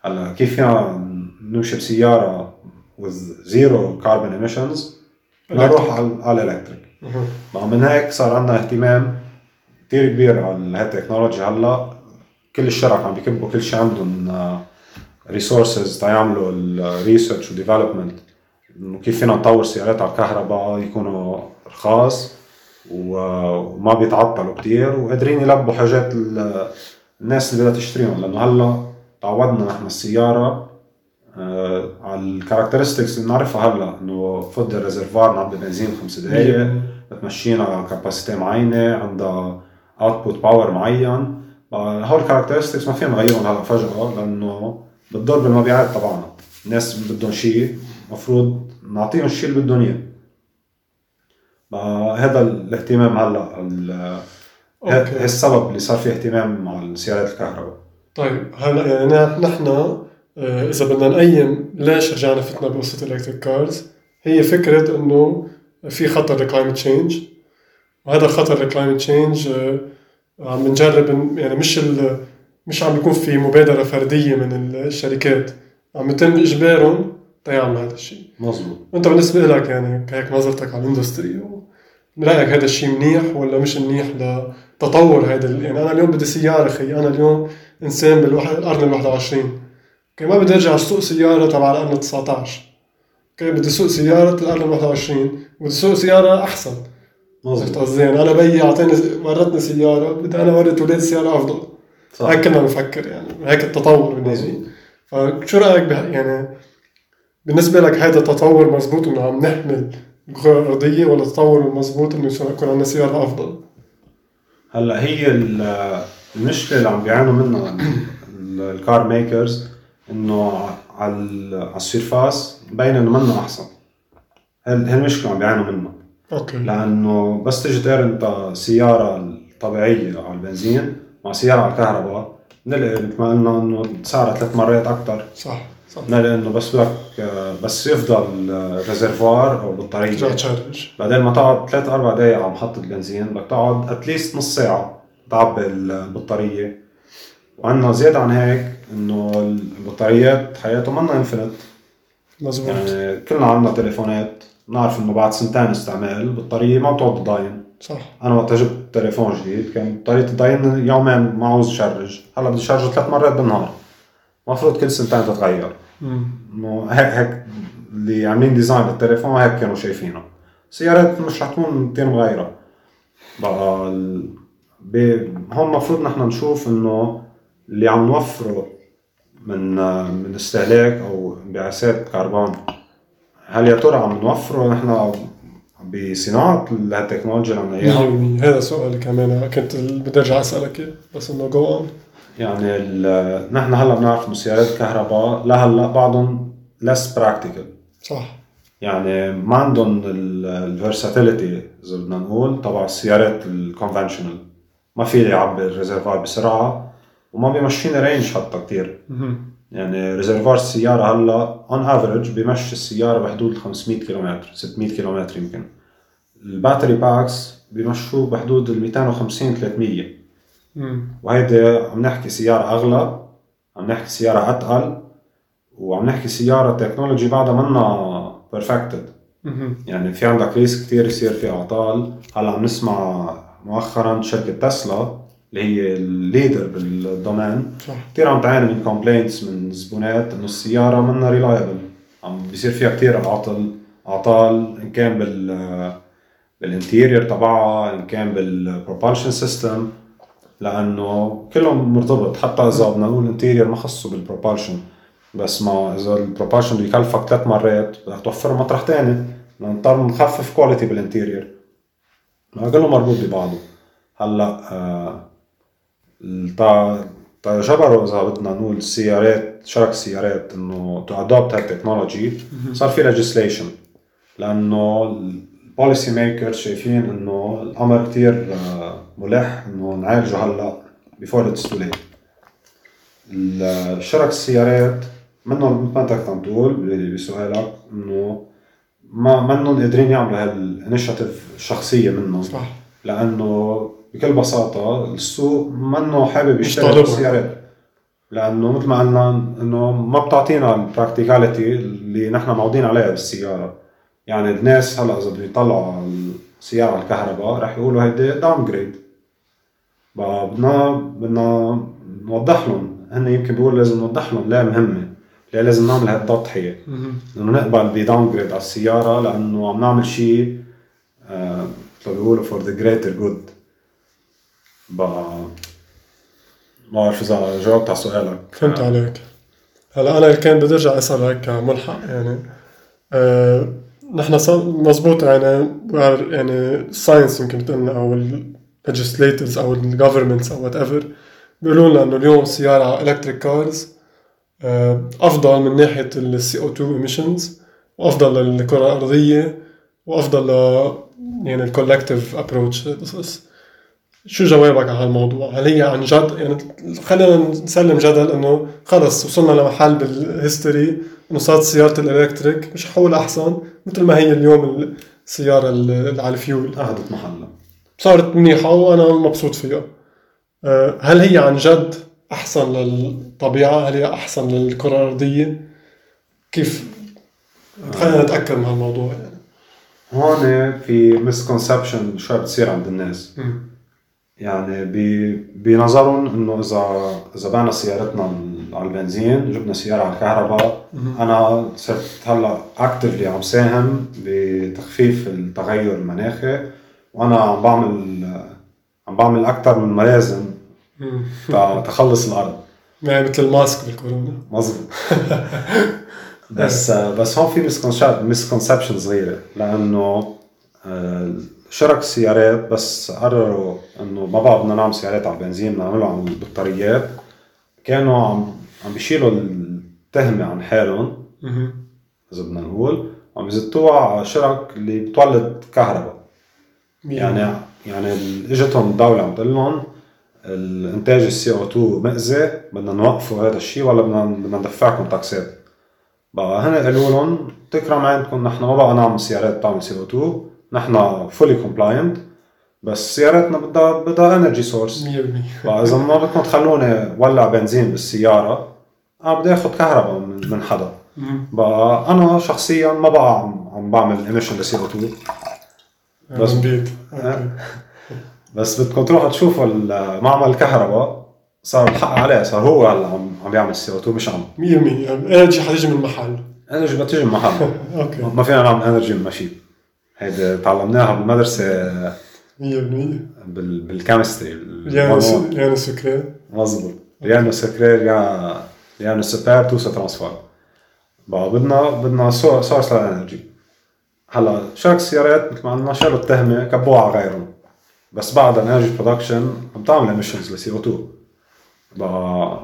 هلا كيف فينا نمشي بسيارة with zero carbon emissions نروح على على ال electric. مع من هيك صار عندنا اهتمام كثير كبير على هالتكنولوجيا هلا كل الشركات عم بيكبوا كل شيء عندهم resources تيعملوا ال research و development انه كيف فينا نطور سيارات على الكهرباء يكونوا رخاص وما بيتعطلوا كثير وقادرين يلبوا حاجات ال- الناس اللي بدها تشتريهم. لأنه هلأ تعودنا نحن السيارة آه، على ال characteristics اللي بنعرفها هلأ إنه فضي ال réservoir نعبي بنزين خمس دقائق بتمشينا على capacity معينة عندها output power معين. آه، هول ال characteristics ما فينا نغيرهم هلأ فجأة لأنه بتضر بالمبيعات تبعنا. الناس بدهم شيء. المفروض نعطيهم الشيء اللي بدهم إياه. آه، هذا الاهتمام هلا. هذا السبب اللي صار في اهتمام مع السيارات الكهرباء. طيب هلا يعني نح- نحن آه، إذا بدنا نقيم ليش رجعنا فتنا بقصه ال electric cars هي فكرة إنه في خطر ل climate change وهذا الخطر ل climate change عم نجرب يعني مش مش عم بيكون في مبادرة فردية من الشركات. عم يتم إجبارهم تيعملوا هذا الشيء. مظبوط. وأنت بالنسبة لك يعني هيك نظرتك على ال industry برايك هذا الشيء منيح ولا مش منيح تطور هيدا ال- يعني أنا اليوم بدي سيارة خي أنا اليوم إنسان بالواحد القرن ال 21 okay ما بدي أرجع اسوق سيارة تبع القرن ال 19 okay بدي اسوق سيارة القرن ال 21 بدي اسوق سيارة أحسن. مظبوط. قصدي؟ يعني أنا بيي اعطاني ورتني سيارة بدي أنا ورت اولادي سيارة أفضل. صح. هيك كنا بنفكر يعني هيك التطور بالنسبة لي. فشو رأيك يعني بالنسبة لك هذا التطور مزبوط إنه عم نحمل الكرة الأرضية ولا التطور المزبوط إنه يصير يكون عندنا سيارة أفضل؟ هلأ هي ال- المشكلة اللي عم بيعانوا منها ال- ال car makers إنه على ال- على ال surface مبين إنه منه أحسن. هال- هي المشكلة عم بيعانوا منها. okay. لأنه بس تيجي تقارن أنت سيارة الطبيعية على البنزين مع سيارة على الكهرباء بنلاقي مثل ما قلنا إنه سعرها ثلاث مرات أكثر صح. صح. بنلاقي انه بس بدك بس يفضى ال réservoir أو البطارية. charge. بدل ما تقعد ثلاث أربع دقائق على محطة البنزين بدك تقعد at least نص ساعة تعبي البطارية. وعندنا زيادة عن هيك إنه البطاريات حياتهم منا infinite مزبوط يعني كلنا عندنا تليفونات بنعرف إنه بعد سنتين استعمال البطارية ما بتقعد تضاين. صح. أنا وقت جبت تليفون جديد كان بطارية تضاين يومين ما عاوز charge هلأ بدي شرجه ثلاث مرات بالنهار. المفروض كل سنتين تتغير. انه هيك هيك اللي عاملين design للتليفون هيك كانوا شايفينه. سيارات مش رح تكون كثير مغيرة بقى ال... ب... هون المفروض نحن نشوف إنه اللي عم نوفره من من استهلاك أو انبعاثات كربون هل يا ترى عم نوفره نحن بصناعة التكنولوجيا اللي 100% هذا سؤال كمان. كنت بدي أرجع أسألك بس إنه go on يعني. نحن هلا بنعرف انه سيارات الكهرباء لهلا بعضهم less practical صح يعني ما عندهم ال versatility إذا بدنا نقول تبع السيارات ال conventional ما في يعبي ال réservoir بسرعة وما بيمشيني range حتى كثير. يعني réservoir السيارة هلا on average بيمشي السيارة بحدود 500 كيلومتر 600 كيلومتر يمكن ال battery packs بيمشوه بحدود ال 250 300 مم. وهيدي عم نحكي سيارة أغلى عم نحكي سيارة أتقل وعم نحكي سيارة technology بعدها منا perfected. يعني في عندك risk كتير يصير في أعطال. هلا عم نسمع مؤخرا شركة تسلا اللي هي ال leader بال domain صح. كتير عم تعاني من complaints من زبونات إنه السيارة منا reliable عم بيصير فيها كتير اعطال أعطال إن كان بال بال interior تبعها إن كان بال propulsion system لأنه كلهم مرتبط. حتى إذا بدنا نقول interior ما خصه بال propulsion بس ما إذا ال propulsion بده يكلفك ثلاث مرات بدك توفر مطرح تاني. نضطر نخفف quality بال interior ما كله مربوط ببعضه. هلأ آه تا تا جبروا إذا بدنا نقول السيارات شرك السيارات إنه to adopt هال technology صار في legislation. لأنه ال policy maker شايفين إنه الأمر كثير ملح إنه نعالجه هلأ before it's too late شرك السيارات منهم مثل ما أنت كنت عم تقول بسؤالك إنه ما منهم قادرين يعملوا هال initiative الشخصية منهم. صح. لأنه بكل بساطة السوق منه حابب مش يشتري طالبها. السيارات لأنه مثل ما قلنا إنه ما بتعطينا ال practicality اللي نحن معودين عليها بالسيارة. يعني الناس هلأ إذا بدهم يطلعوا على السيارة على الكهرباء رح يقولوا هيدي downgrade بدنا بدنا نوضح لهم. هن يمكن بيقولوا لازم نوضح لهم ليه مهمة. ليه لازم نعمل هالتضحية. انه نقبل ب downgrade على السيارة لأنه عم نعمل شيء آه، مثل بيقولوا for the greater good ما بعرف إذا جاوبت على سؤالك. فهمت عليك. هلأ أنا كان بدي أرجع اسالك كملحق يعني آه نحن مزبوط يعني يعني ال science يمكن تقولنا أو ال legislators أو ال governments أو whatever بيقولوا لنا إنه اليوم السياره electric cars أفضل من ناحية ال CO 2 emissions وأفضل للكرة الأرضية وأفضل ل يعني ال collective approach شو جوابك على هالموضوع؟ هل هي عن جد يعني خلينا نسلم جدل إنه خلص وصلنا لمحل بال history انه صارت سيارة ال electric مش حول أحسن مثل ما هي اليوم السياره اللي على الفيول اخذت محلها صارت منيحة وأنا مبسوط فيها أه، هل هي عن جد أحسن للطبيعة؟ هل هي أحسن للكرة الأرضية؟ كيف؟ خلينا نتأكد من هالموضوع يعني هون في مسكونسبشن شوي بتصير عند الناس. يعني بنظرهم إنه اذا إذا بعنا سيارتنا على البنزين جبنا سيارة على الكهرباء. أنا صرت هلأ اكتفلي عم ساهم بتخفيف التغير المناخي وأنا عم بعمل عم بعمل أكثر من ما لازم مم. تا- تخلص الأرض. يعني مثل الماسك بالكورونا. مظبوط. بس بس هون في مسكونسبشن صغيرة لأنه آه، شرك السيارات بس قرروا إنه ما بقى بدنا نعمل سيارات على البنزين بدنا نعملها على البطاريات كانوا عم عم بيشيلوا التهمة عن حالهم. إذا بدنا نقول عم يزتوها على شرك اللي بتولد كهرباء. يعني يعني إجتهم الدولة عم تقول لهم الإنتاج ال CO2 مأذي بدنا نوقفوا هذا الشيء ولا بدنا بدنا ندفعكم تاكسات. بقى هن قالوا لهم تكرم عندكم نحن ما بقى نعمل سيارات بتعمل CO2 نحن fully compliant بس سياراتنا بدها بدها energy source 100% بقى إذا ما بدكم تخلوني ولع بنزين بالسيارة أنا بدي آخذ كهرباء من حدا. بقى أنا شخصيا ما بقى عم عم بعمل emission ل CO2 بس- من بيت. أوكي. بس بدكم تروحوا تشوفوا معمل الكهرباء صار الحق عليه صار هو هلا عم عم يعمل CO2 مش عم. 100% يعني ال energy حتيجي من محل energy بدها تيجي من محل أوكي. ما فينا نعمل energy من ما شي هيدي تعلمناها بالمدرسة. 100% بال بالكيمستري ليانا ليانا سكري مظبوط ريانو سكرير ريان ريانو سوبر تو سو ترانسفور بقى بدنا بدنا source لل energy هلا شركة السيارات مثل ما قلنا شالوا التهمة كبوها على غيرهم. بس بعد ال energy production عم تعمل emissions ل CO2 بقى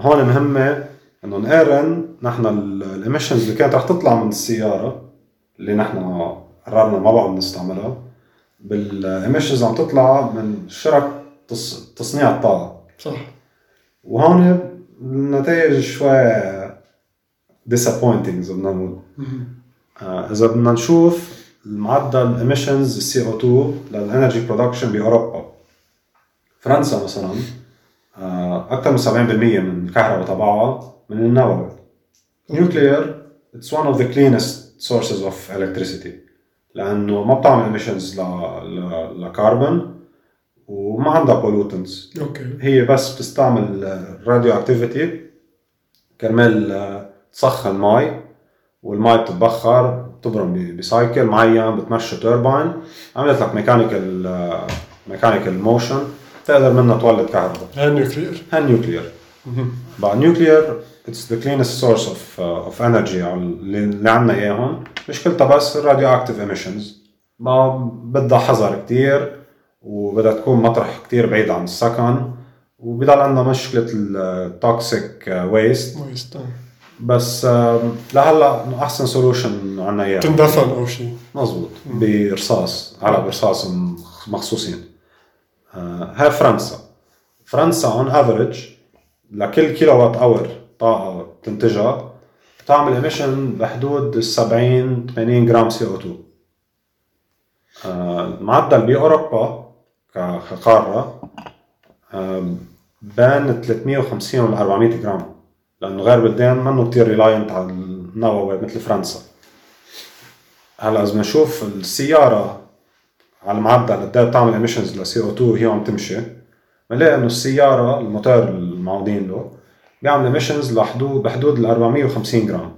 هون مهمة إنه نقارن نحن ال emissions اللي كانت رح تطلع من السيارة اللي نحن قررنا ما بقى بنستعملها بال emissions عم تطلع من شرك تص- تصنيع الطاقة. صح. وهون النتائج شوي disappointing اذا بدنا نقول اذا بدنا نشوف المعدل emissions ال CO2 لل energy production باوروبا فرنسا مثلا أكثر من 70% من الكهرباء تبعها من النووي nuclear it's one of the cleanest sources of electricity. لأنه ما بتعمل ل- لكربون وما عندها pollutants. أوكي. هي بس بتستعمل ال radioactivity كرمال آه، تسخن مي والمي بتتبخر بتبرم ب- ب cycle معين بتمشي توربين عملت لك mechanical mechanical motion تقدر منها تولد كهرباء. هاي nuclear هال nuclear بقى nuclear it's the cleanest source of of energy اللي عندنا إياهم. مشكلتها بس ال radioactive emissions ما بدها حذر كتير. وبدها تكون مطرح كتير بعيد عن السكن وبضل عندنا مشكلة ال toxic waste waste آه. بس آه، لهلأ أحسن solution عندنا اياه تندفن أو شيء مزبوط. برصاص على برصاص مخصوصين. آه، هاي فرنسا. فرنسا on average لكل kilowatt hour طاقة بتنتجها بتعمل emission بحدود ال 70 80 جرام CO2 آه، المعدل بأوروبا ك- كقارة آه، بين 350 وال 400 جرام لأنه غير بلدان منه كثير reliant على النووي مثل فرنسا. هلأ إذا بنشوف السيارة على المعدل قد إيه بتعمل emissions ل CO2 وهي عم تمشي بنلاقي إنه السيارة الموتور المعودين له بيعمل emissions لحدود بحدود ال 450 جرام.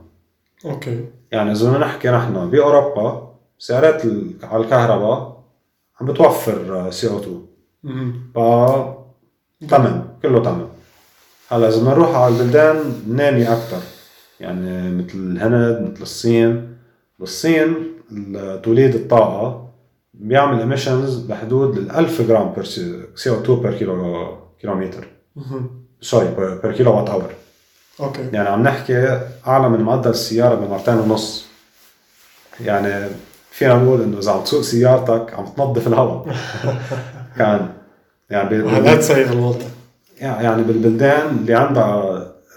أوكي. يعني إذا بدنا نحكي نحن بأوروبا سيارات على الكهرباء عم بتوفر CO2 مهم. ف تمام كله تمام. هلا إذا بدنا نروح على البلدان النامية أكثر يعني مثل الهند مثل الصين. بالصين ال- توليد الطاقة بيعمل emissions بحدود ال 1000 جرام per CO2 per كيلو كيلومتر. sorry per kilowatt hour أوكي. يعني عم نحكي أعلى من معدل السيارة بمرتين ونص. يعني فينا نقول انه إذا عم تسوق سيارتك عم تنظف الهواء. كان يعني بال- هذا سيء الوضع. يعني بالبلدان اللي عندها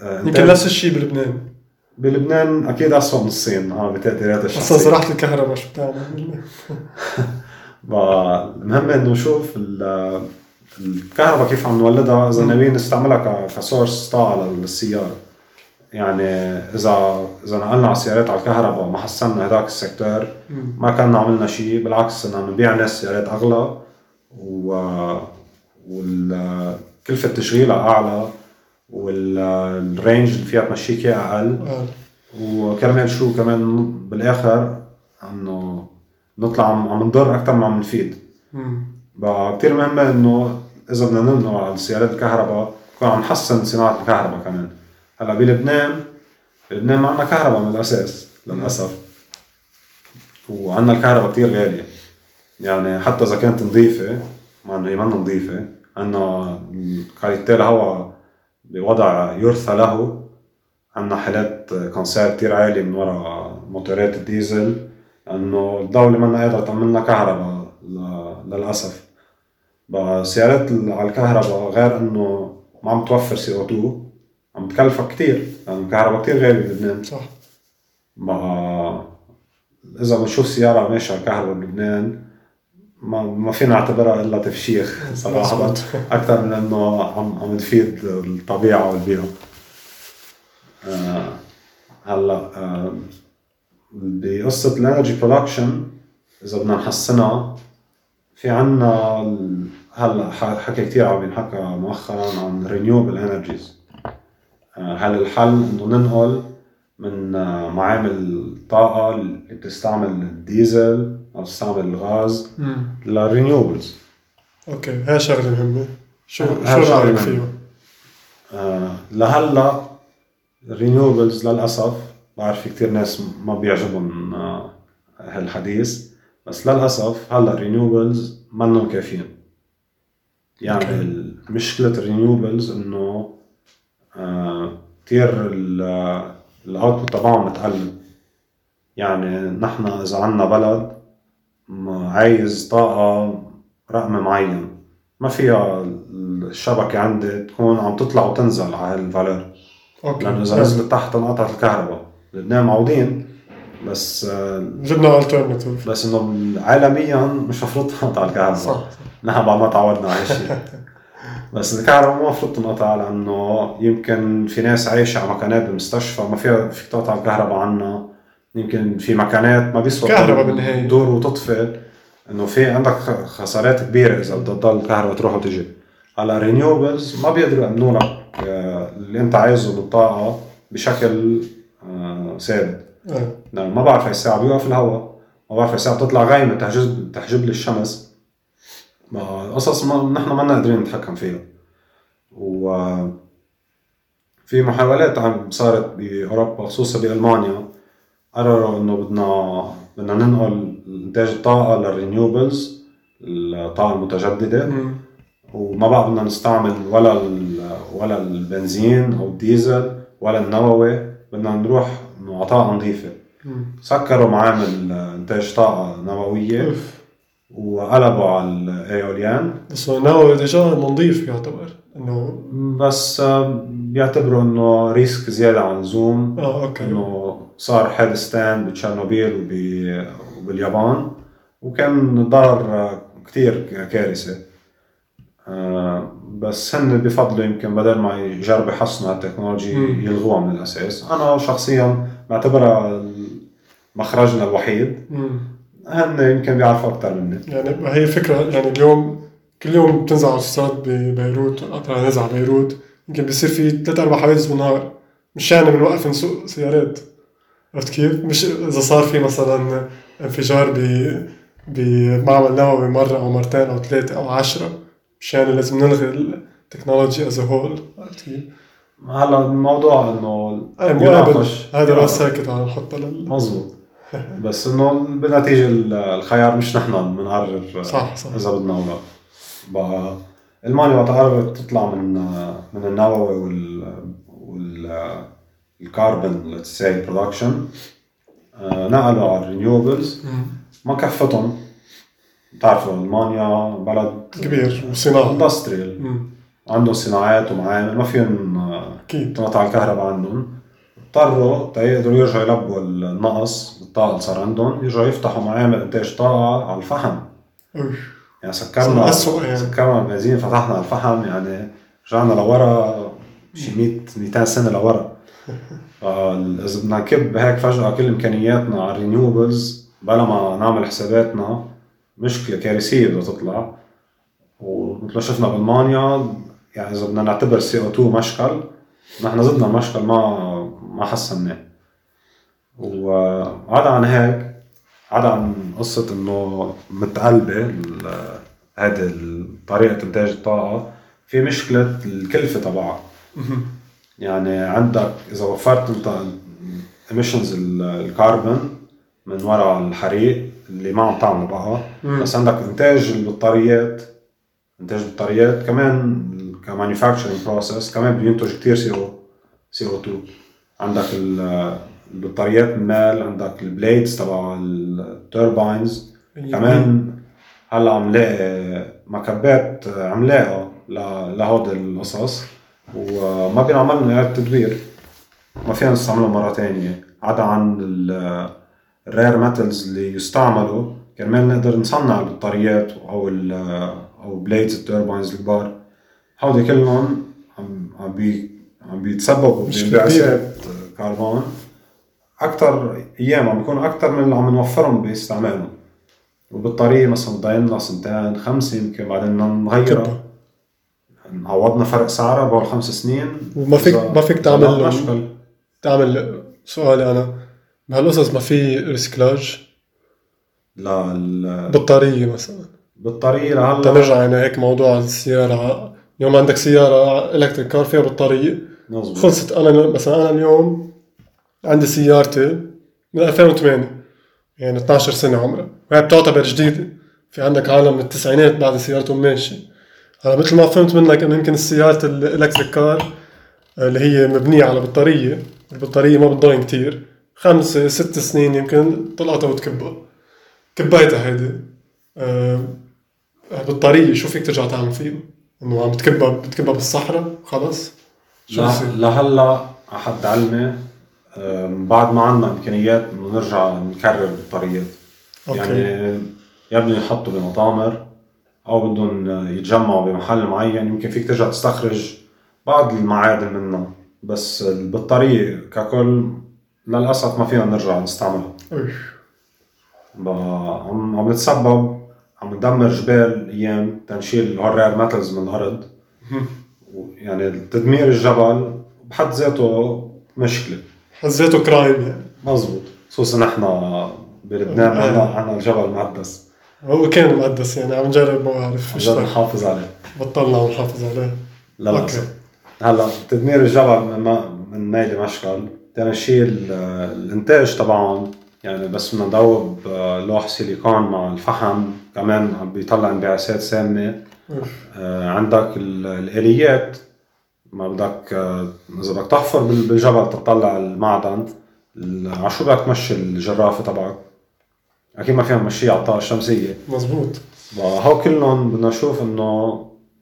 آه، يمكن نفس الشيء بلبنان. بلبنان أكيد اسوء من الصين. آه بتقديرات أصلا الشخصية. صراحة الكهرباء شو بتعمل؟ المهم إنه نشوف ال- الكهرباء كيف عم نولدها إذا ناويين نستعملها ك source طاقة للسيارة. يعني اذا إذا نقلنا على السيارات على الكهرباء وما حسنا هذاك ال sector ما كنا عملنا شيء بالعكس عم نبيع ناس سيارات أغلى و وكلفة تشغيلها أعلى وال range اللي فيها تمشيك أقل. آه. وكرمال شو؟ كمان بالآخر إنه نطلع عم نضر أكثر ما عم نفيد. بقى كتير مهم إنه إذا بدنا ننقل على السيارات الكهرباء نكون عم نحسن صناعة الكهرباء كمان. هلا بلبنان بلبنان ما عندنا كهرباء من الأساس للأسف. وعندنا الكهرباء كتير غالية. يعني حتى إذا كانت نظيفة مع إنه هي منا نظيفة عندنا كاليتي الهواء بوضع يرثى له. عندنا حالات كانسير كتير عالية من وراء موتورات الديزل. لأنه الدولة منا قادرة تعمل لنا كهرباء للأسف. بقى السيارات اللي على الكهرباء غير إنه ما عم توفر سي أو 2 عم تكلفك كتير. لأنه الكهرباء كتير غالية بلبنان صح. بقى إذا بنشوف سيارة ماشية على الكهرباء بلبنان ما ما فينا نعتبرها إلا تفشيخ صراحة. أكثر من إنه عم عم تفيد الطبيعة والبيئة. آه هلا آه بقصة ال energy production إذا بدنا نحسنها في عنا هلا حكي كثير عم ينحكى مؤخرا عن renewable energies هل الحل إنه ننقل من آه، معامل الطاقة اللي بتستعمل الديزل أو تستعمل الغاز. لل renewables أوكي هاي شغلة مهمة شو شو شغلة رأيك مهمة. فيها؟ آه لهلا ال renewables للأسف بعرف في كتير ناس ما بيعجبهم آه هالحديث بس للأسف هلا ال renewables منهم كافيين يعني مشكلة ال renewables إنه كتير ال output تبعهم متقلب يعني نحن إذا عنا بلد عايز طاقة رقم معين ما فيها الشبكة عندي تكون عم تطلع وتنزل على هال valeur okay. لأنه إذا نزلت تحت انقطعت الكهرباء. لبنان معودين بس جبنا alternative بس إنه عالميا مش مفروض تنقطع الكهرباء. صح. نحن بعد ما تعودنا على هالشيء بس الكهرباء ما المفروض تنقطع لأنه يمكن في ناس عايشة على مكنات بالمستشفى ما فيها في تقطع الكهرباء عنا. يمكن في مكانات ما بيسوى كهرباء بالنهاية. دور وتطفئ. إنه في عندك خسارات كبيرة إذا بدها تضل الكهرباء تروح وتجي. هلا رينيوبلز ما بيقدروا يامنوا لك آه، اللي أنت عايزه بالطاقة بشكل آه، ثابت. آه. ما بعرف هاي الساعة بيوقف الهواء ما بعرف هاي الساعة بتطلع غايمة تحجب تحجب لي الشمس. ما قصص ما نحن ما قادرين نتحكم فيها. و في محاولات عم صارت بأوروبا خصوصا بألمانيا قرروا إنه بدنا بدنا ننقل إنتاج الطاقة لل renewables الطاقة المتجددة. مم. وما بقى بدنا نستعمل ولا ولا البنزين أو الديزل ولا النووي بدنا نروح نظيفة. مم. سكروا معامل إنتاج طاقة نووية. أوف. وقلبوا على ال éoliennes. بس هو نووي déjà نظيف يعتبر إنه بس بيعتبروا إنه risk زيادة عن اللزوم آه okay. إنه صار حادثتين بتشيرنوبيل وب- وباليابان. وكان ضرر كثير كارثة. آه، بس هن بفضلوا يمكن بدل ما يجربوا يحسنوا هال technology مم. يلغوها من الأساس. أنا شخصيا بعتبرها مخرجنا الوحيد. مم. هن يمكن بيعرفوا أكثر مني يعني هي فكرة يعني اليوم كل يوم بتنزل على الصاد ببيروت قطر نزل على بيروت يمكن بيصير في ثلاث أربع حوادث بالنهار مش يعني بنوقف نسوق سيارات عرفت كيف؟ مش إذا صار في مثلا انفجار ب بمعمل نووي مرة أو مرتين أو ثلاثة أو عشرة مش يعني لازم نلغي ال technology as whole عرفت كيف؟ هلا الموضوع إنه. هذا بس هيك تعال نحطها لل مظبوط بس إنه بالنتيجه الخيار مش نحن بنقرر صح صح. إذا بدنا أو لا. بقى المانيا وقت قررت تطلع من من النووي وال وال الكربون let's say production نقلوا على ال renewables. ما كفتهم. بتعرفوا ألمانيا بلد كبير وصناعة. industrial. عندهم صناعات ومعامل ما فيهم آه، أكيد. تنقطع الكهرباء عندهم. اضطروا تيقدروا يرجعوا يلبوا النقص بالطاقة اللي صار عندهم يرجعوا يفتحوا معامل انتاج طاقة على الفحم. يعني سكرنا يعني. سكرنا البنزين فتحنا على الفحم يعني رجعنا لورا شي 100 200 سنة لورا فال- إذا بدنا نكب هيك فجأة كل إمكانياتنا على الرينيوبلز بلا ما نعمل حساباتنا مشكلة كارثية بدها تطلع ومثل ما شفنا بالمانيا يعني إذا بدنا نعتبر CO2 مشكل نحن زدنا المشكل ما ما حسناه وعدا عن هيك عدا عن قصة إنه متقلبة هذه طريقة إنتاج الطاقة. في مشكلة الكلفة تبعها. يعني عندك إذا وفرت أنت emissions الكربون من وراء الحريق اللي ما عم تعمله بقى بس عندك إنتاج البطاريات إنتاج البطاريات كمان ك manufacturing process كمان بينتج كثير سي أو سي أو 2 عندك البطاريات المال عندك ال blades تبع ال turbines كمان هلا عم لاقي مكبات عملاقه لهود القصص وما بينعمل لنا التدوير. ما فينا نستعملها مرة ثانية عدا عن ال rare metals اللي يستعملوا. كرمال نقدر نصنع البطاريات أو ال أو blades ال turbines الكبار. هودي كلهم عم عم بي عم بيتسببوا بانبعاثات كربون أكثر أيام عم بيكونوا أكثر من اللي عم نوفرهم باستعمالهم. وبالطريقه مثلا ضايلنا سنتين خمسه يمكن بعدين نغيرها. عوضنا فرق سعرها بقول خمس سنين. وما فيك ما فيك تعمل تعمل سؤالي أنا. بهالقصص ما في recyclage؟ لا بطارية مثلا. بطارية لهلا تنرجع يعني هيك موضوع السيارة. اليوم عندك سيارة electric car فيها بطارية مزبوط خلصت. أنا مثلا أنا اليوم عندي سيارتي من 2008 يعني 12 سنة عمرها. وهي بتعتبر جديدة. في عندك عالم من التسعينات بعد سيارتهم ماشي هلا مثل ما فهمت منك إنه يمكن السيارة ال electric car اللي هي مبنية على بطارية. البطارية ما بتضاين كتير. خمسة ست سنين يمكن طلعتها وتكبها. كبيتها هيدي. أه بطارية. شو فيك ترجع تعمل فيها؟ إنه عم بتكبها بتكبها بالصحراء. خلص. شو لهلا حد علمي بعد ما عندنا إمكانيات نرجع نكرر البطاريات أوكي. يعني يا بدهم يحطوا بمطامر أو بدهم يتجمعوا بمحل معين يمكن فيك ترجع تستخرج بعض المعادن منها. بس البطارية ككل للأسف ما فينا نرجع نستعملها. عم عم نتسبب عم ندمر جبال أيام تنشيل هال rare metals من الأرض. يعني تدمير الجبل بحد ذاته مشكلة. بحد ذاته crime يعني. مزبوط. خصوصا نحن بلبنان عندنا عندنا الجبل مقدس. هو كان مقدس يعني عم نجرب ما بعرف عم نحافظ عليه. بطلنا عم نحافظ عليه. لا لا هلأ تدمير الجبل من من ميل مشكل. تنشيل الإنتاج طبعا يعني بس بدنا نذوب لوح سيليكون مع الفحم. كمان عم بيطلع انبعاثات سامة. آه عندك الآليات ما بدك آه إذا بدك تحفر بالجبل تطلع المعدن على شو بدك تمشي الجرافة تبعك؟ أكيد ما فينا نمشيها على الطاقة الشمسية. مزبوط. هو كلهم بدنا نشوف إنه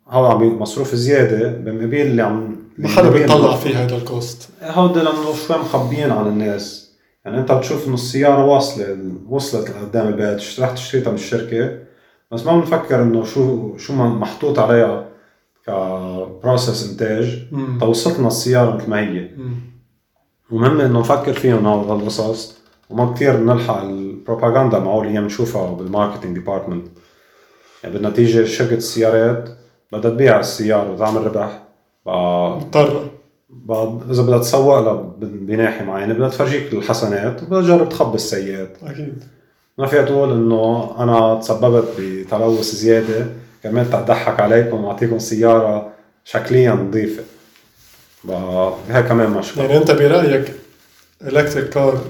هو عم مصروف زيادة بمقابل اللي عم ما حدا بيطلع فيه هذا ال cost. هودي لأنه شوي مخبيين عن الناس. يعني أنت بتشوف إنه السيارة واصلة وصلت لقدام البيت رح تشتريتها من الشركة. بس ما بنفكر إنه شو شو محطوط عليها ك process إنتاج. توصلت لنا السيارة مثل ما هي. ومهم إنه نفكر فيهم هول القصص وما كثير نلحق البروباغندا معقول هي بنشوفها بال marketing department يعني بالنتيجة شركه السيارات بدها تبيع السيارة وتعمل ربح. مضطرة. إذا بدها تسوق لها بناحية معينة بدها تفرجيك الحسنات وبدها تجرب تخبي السيئات أكيد. ما فيها تقول إنه أنا تسببت بتلوث زيادة. كمان تضحك عليكم وأعطيكم سيارة شكليا نظيفة. هي كمان مشكله يعني أنت برأيك electric car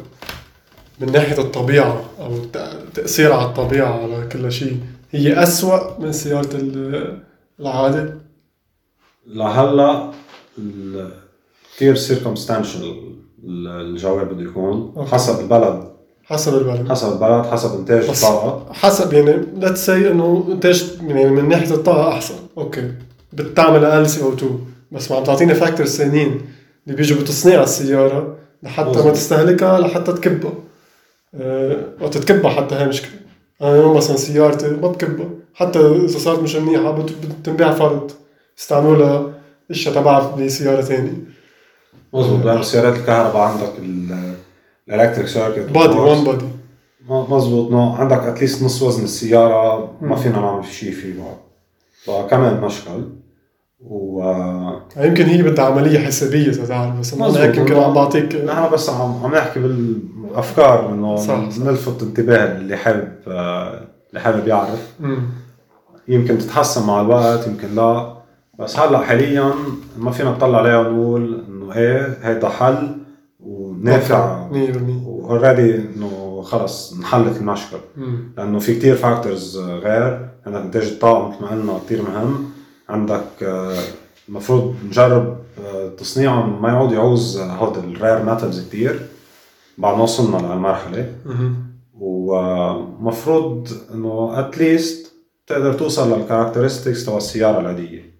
من ناحية الطبيعة أو التاثير على الطبيعة على كل شيء هي أسوأ من سيارة العادة؟ لهلأ كثير circumstantial الجواب بده يكون okay. حسب البلد حسب البلد. حسب البلد حسب إنتاج الطاقة. حسب يعني let's say إنه إنتاج يعني من ناحية الطاقة أحسن. okay. بتعمل أقل سي أو 2 بس ما عم تعطيني فاكتور ثانيين اللي بيجوا بتصنيع السيارة لحتى. ما تستهلكها لحتى تكبها. أه وقت تكبها حتى هي مشكلة. أنا اليوم مثلا سيارتي ما بكبها حتى إذا صارت مش منيحة بتنباع فرد. استعملوا إشياء تبعها بسيارة ثانية مظبوط. لأنه سيارات الكهرباء عندك الالكتريك سيركت بادي وان بادي مظبوط نو عندك اتليست نص وزن السياره ما فينا نعمل شيء فيه بعد فكمان مشكل و يمكن هي بدها عمليه حسابيه اذا تعرف بس أنا. هيك يمكن عم بعطيك نحن بس عم عم نحكي بالافكار انه. نلفت انتباه اللي حابب اللي حابب يعرف مم. يمكن تتحسن مع الوقت يمكن لا بس هلا حاليا ما فينا نطلع عليها ونقول انه إيه هيدا حل ونافع 100% واوريدي إنه خلص انحلت المشكل. لأنه في كتير factors غير. عندك انتاج الطاقه مثل ما قلنا كتير مهم. عندك آه، المفروض نجرب آه، تصنيعهم ما يعود يعوز هود ال rare metals كتير. بعد ما وصلنا لهالمرحلة. ومفروض إنه at least تقدر توصل لل characteristics تبع السيارة العادية.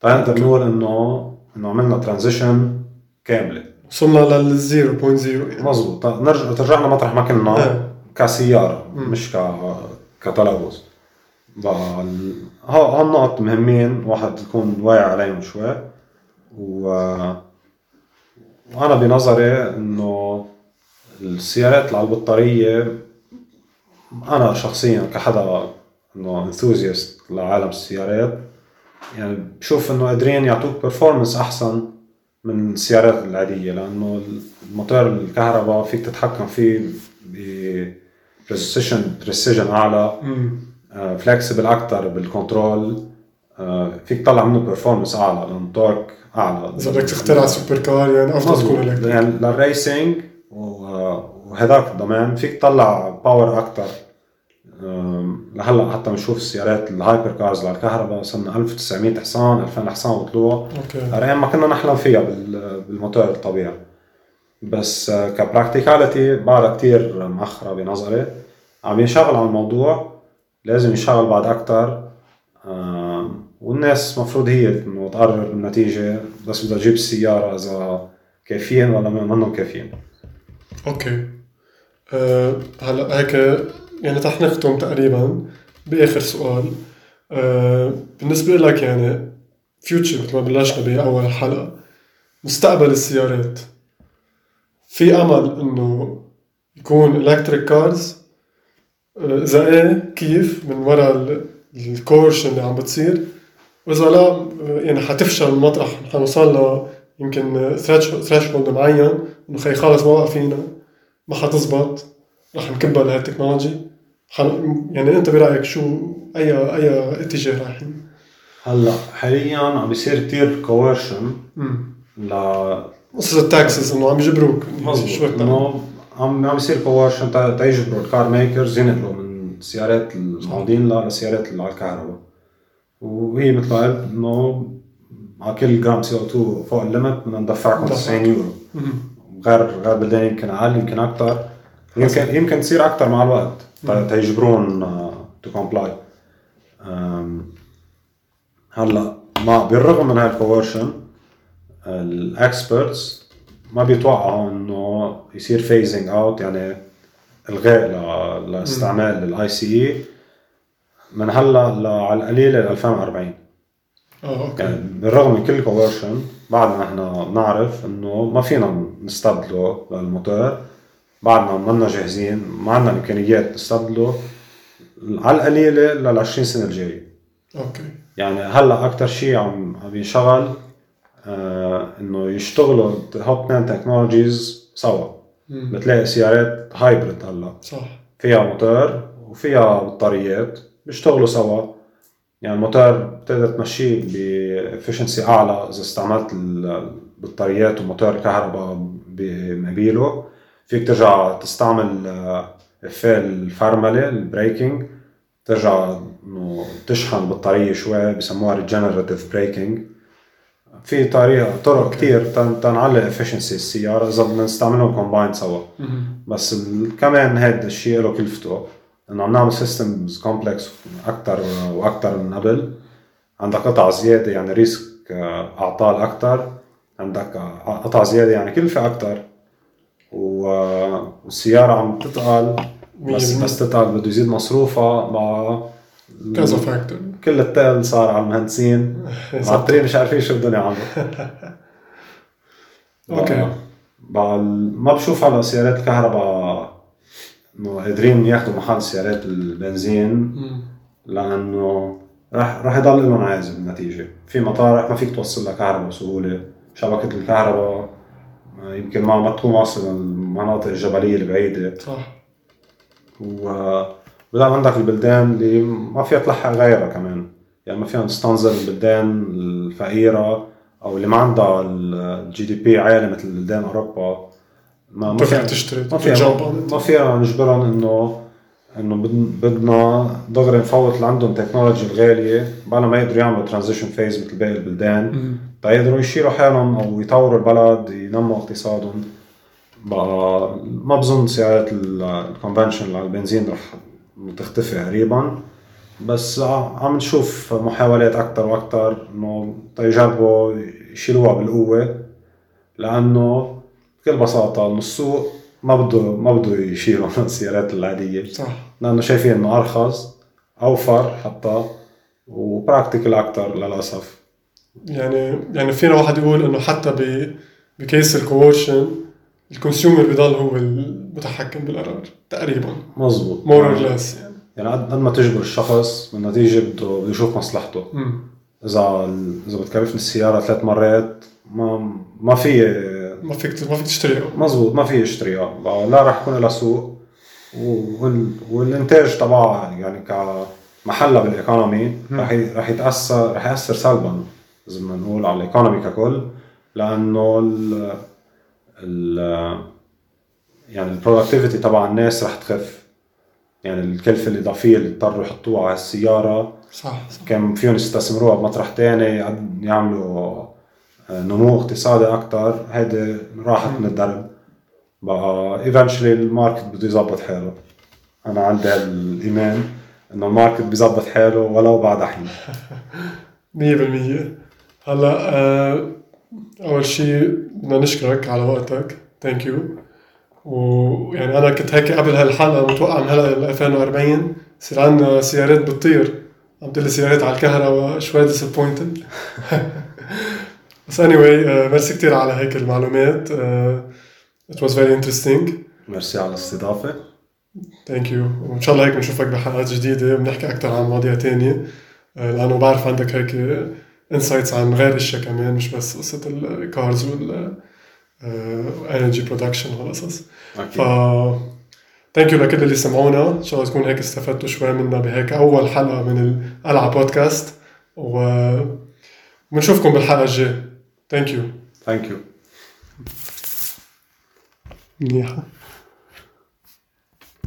فنقدر نقول إنه إنه عملنا transition كاملة. وصلنا لل 0.0 يعني مزبوط نرجع ترجعنا مطرح ما كنا إيه. كسيارة مم. مش ك كتلوث هالنقط مهمين واحد يكون واعي عليهم شوي و وأنا بنظري إنه السيارات اللي على البطاريه أنا شخصيا كحدا إنه انثوزيست لعالم السيارات يعني بشوف إنه قادرين يعطوك برفورمانس أحسن من السيارات العادية لأنه الموتور الكهرباء فيك تتحكم فيه precision precision أعلى مم. flexible أكثر بال control فيك تطلع منه performance أعلى لأنه torque أعلى. إذا بدك تخترع سوبر كار يعني أفضل تكون electric يعني لل racing و- وهداك الضمان فيك تطلع power أكثر لهلا حتى بنشوف السيارات ال hyper cars للكهرباء وصلنا 1900 حصان 2000 حصان وطلوع. okay. ارقام ما كنا نحلم فيها بال- بالموتور الطبيعي. بس آه، ك practicality بعدها كتير مأخرة بنظري. عم ينشغل على الموضوع. لازم ينشغل بعد أكتر. والناس مفروض هي تقرر النتيجة. بس بدها تجيب السيارة إذا كافيين ولا منهم كافيين. okay. أه هلا هيك يعني رح نختم تقريبا بآخر سؤال. أه بالنسبة لك يعني future مثل ما بلشنا بأول حلقة مستقبل السيارات في أمل إنه يكون electric cars إذا إيه كيف من وراء ال coercion اللي عم بتصير؟ وإذا لا آه، يعني حتفشل المطرح حنوصل ل يمكن threshold معين إنه خي خلص ما فينا ما حتزبط رح نكبها لهي ال technology حن... يعني أنت برأيك شو أي أي اتجاه رايحين؟ هلأ حاليا عم بيصير كتير coercion ل قصص ال taxes إنه عم يجبروك مظبوط؟ إنه عم عم يصير coercion تيجبروا ال car makers ينقلوا من السيارات المعودين للسيارات اللي على الكهرباء وهي مثل ما قلت إنه على كل جرام CO2 فوق ال limit بدنا ندفعكم ندفعك. 90 يورو. غير غير بلدان يمكن أقل يمكن أكثر يمكن يمكن تصير أكثر مع الوقت. تيجبرون to comply هلا مع بالرغم من هاي ال coercion ال experts ما بيتوقعوا انه يصير phasing out يعني الغاء لاستعمال ال ICE من هلا على القليله ل 2040 آه okay يعني بالرغم من كل coercion بعدنا إحنا بنعرف انه ما فينا نستبدله للموتور بعدنا منا جاهزين ما عندنا إمكانيات نستبدله على القليلة لل 20 سنة الجاية. okay. يعني هلأ أكثر شيء عم عم ينشغل آه إنه يشتغلوا هودي اثنين technologies سوا. بتلاقي سيارات hybrid هلأ. صح. فيها موتور وفيها بطاريات بيشتغلوا سوا. يعني الموتور بتقدر تمشيه ب efficiency أعلى إذا استعملت البطاريات وموتور الكهرباء بمبيله. فيك ترجع تستعمل آه، افال الفرملة ال braking ترجع إنه تشحن البطاريه شوي بسموها regenerative braking في طريقة طرق. كثير تنعلي efficiency السيارة إذا بدنا نستعملهم combined سوا. بس كمان هذا الشيء له كلفته إنه عم نعمل systems complex أكثر وأكثر من قبل. عندك قطع زيادة يعني risk آه، أعطال أكثر عندك آه، قطع زيادة يعني كلفة أكثر والسيارة عم تتقل بس بس تتقل بده يزيد مصروفها مع كذا factor كل التقل صار على المهندسين. معطلين مش عارفين شو بدهم يعملوا. okay ما بشوف هلا سيارات الكهرباء انه قادرين ياخذوا محل سيارات البنزين. لأنه راح راح يضل لهم عازل بالنتيجه في مطارح ما فيك توصل لها كهرباء بسهولة. شبكة الكهرباء يمكن ما ما تكون واصلة للمناطق الجبلية البعيدة. صح. و بضل عندك البلدان اللي ما فيها تلحق غيرها كمان. يعني ما فيها تستنظر البلدان الفقيرة أو اللي ما عندها الجي دي بي عالي مثل بلدان أوروبا. ما ما فيها تشتري ما فيها ما فيها نجبرهم إنه إنه بدنا دغري نفوت اللي عندهم technology الغالية بلا ما يقدروا يعملوا transition phase مثل باقي البلدان. تيقدروا يشيلوا حالهم أو يطوروا البلد ينموا اقتصادهم. بقى ما بظن سيارات ال conventional على البنزين رح تختفي قريبا. بس عم نشوف محاولات أكثر وأكثر إنه تيجربوا يشيلوها بالقوة لأنه بكل بساطة السوق ما بده ما بده يشيلوا السيارات العادية. صح. لأنه شايفين إنه أرخص أوفر حتى و practical أكثر للأسف. يعني يعني فينا واحد يقول إنه حتى ب ب case ال coercion ال consumer بضل هو المتحكم بالقرار تقريبا. مزبوط. more or less يعني يعني قد ما تجبر الشخص بالنتيجة بده بده يشوف مصلحته. مم. إذا إذا بتكلفني السيارة ثلاث مرات ما ما في ما فيك ما فيك تشتريها. مزبوط ما في اشتريها لا راح يكون لها سوق. والإنتاج تبعها يعني كمحلها بالإيكونومي راح راح يتاثر راح يأثر سلبا إذا بدنا نقول على الإيكونومي ككل. لأنه ال ال يعني البرودكتيفيتي تبع الناس رح تخف. يعني الكلفة الإضافية اللي اضطروا يحطوها على السيارة صح, صح. كان فيهم يستثمروها بمطرح تاني يعملوا نمو اقتصادي أكثر هيدي راحت من الدرب. بقى eventually ال market بده يظبط حاله. أنا عندي هالإيمان إنه ال market بيظبط حاله ولو بعد حين. 100% هلأ آه أول شيء بدنا نشكرك على وقتك. thank you ويعني أنا كنت هيك قبل هالحلقة متوقع من هلأ ل 2040 يصير عندنا سيارات بتطير. عم تقول سيارات على الكهرباء شوي disappointed بس anyway merci كثير على هيك المعلومات it was very interesting merci على الاستضافه thank you وان شاء الله هيك بنشوفك بحلقات جديدة. وبنحكي أكثر عن مواضيع ثانية آه، لأنه بعرف عندك هيك insights عن غير إشياء كمان مش بس قصة ال cars وال energy production وهالقصص ف thank you لكل اللي سمعونا. إن شاء الله تكون هيك استفدتوا شوي منا بهيك أول حلقة من القلعه بودكاست و بنشوفكم بالحلقة الجاية. thank you thank you منيحه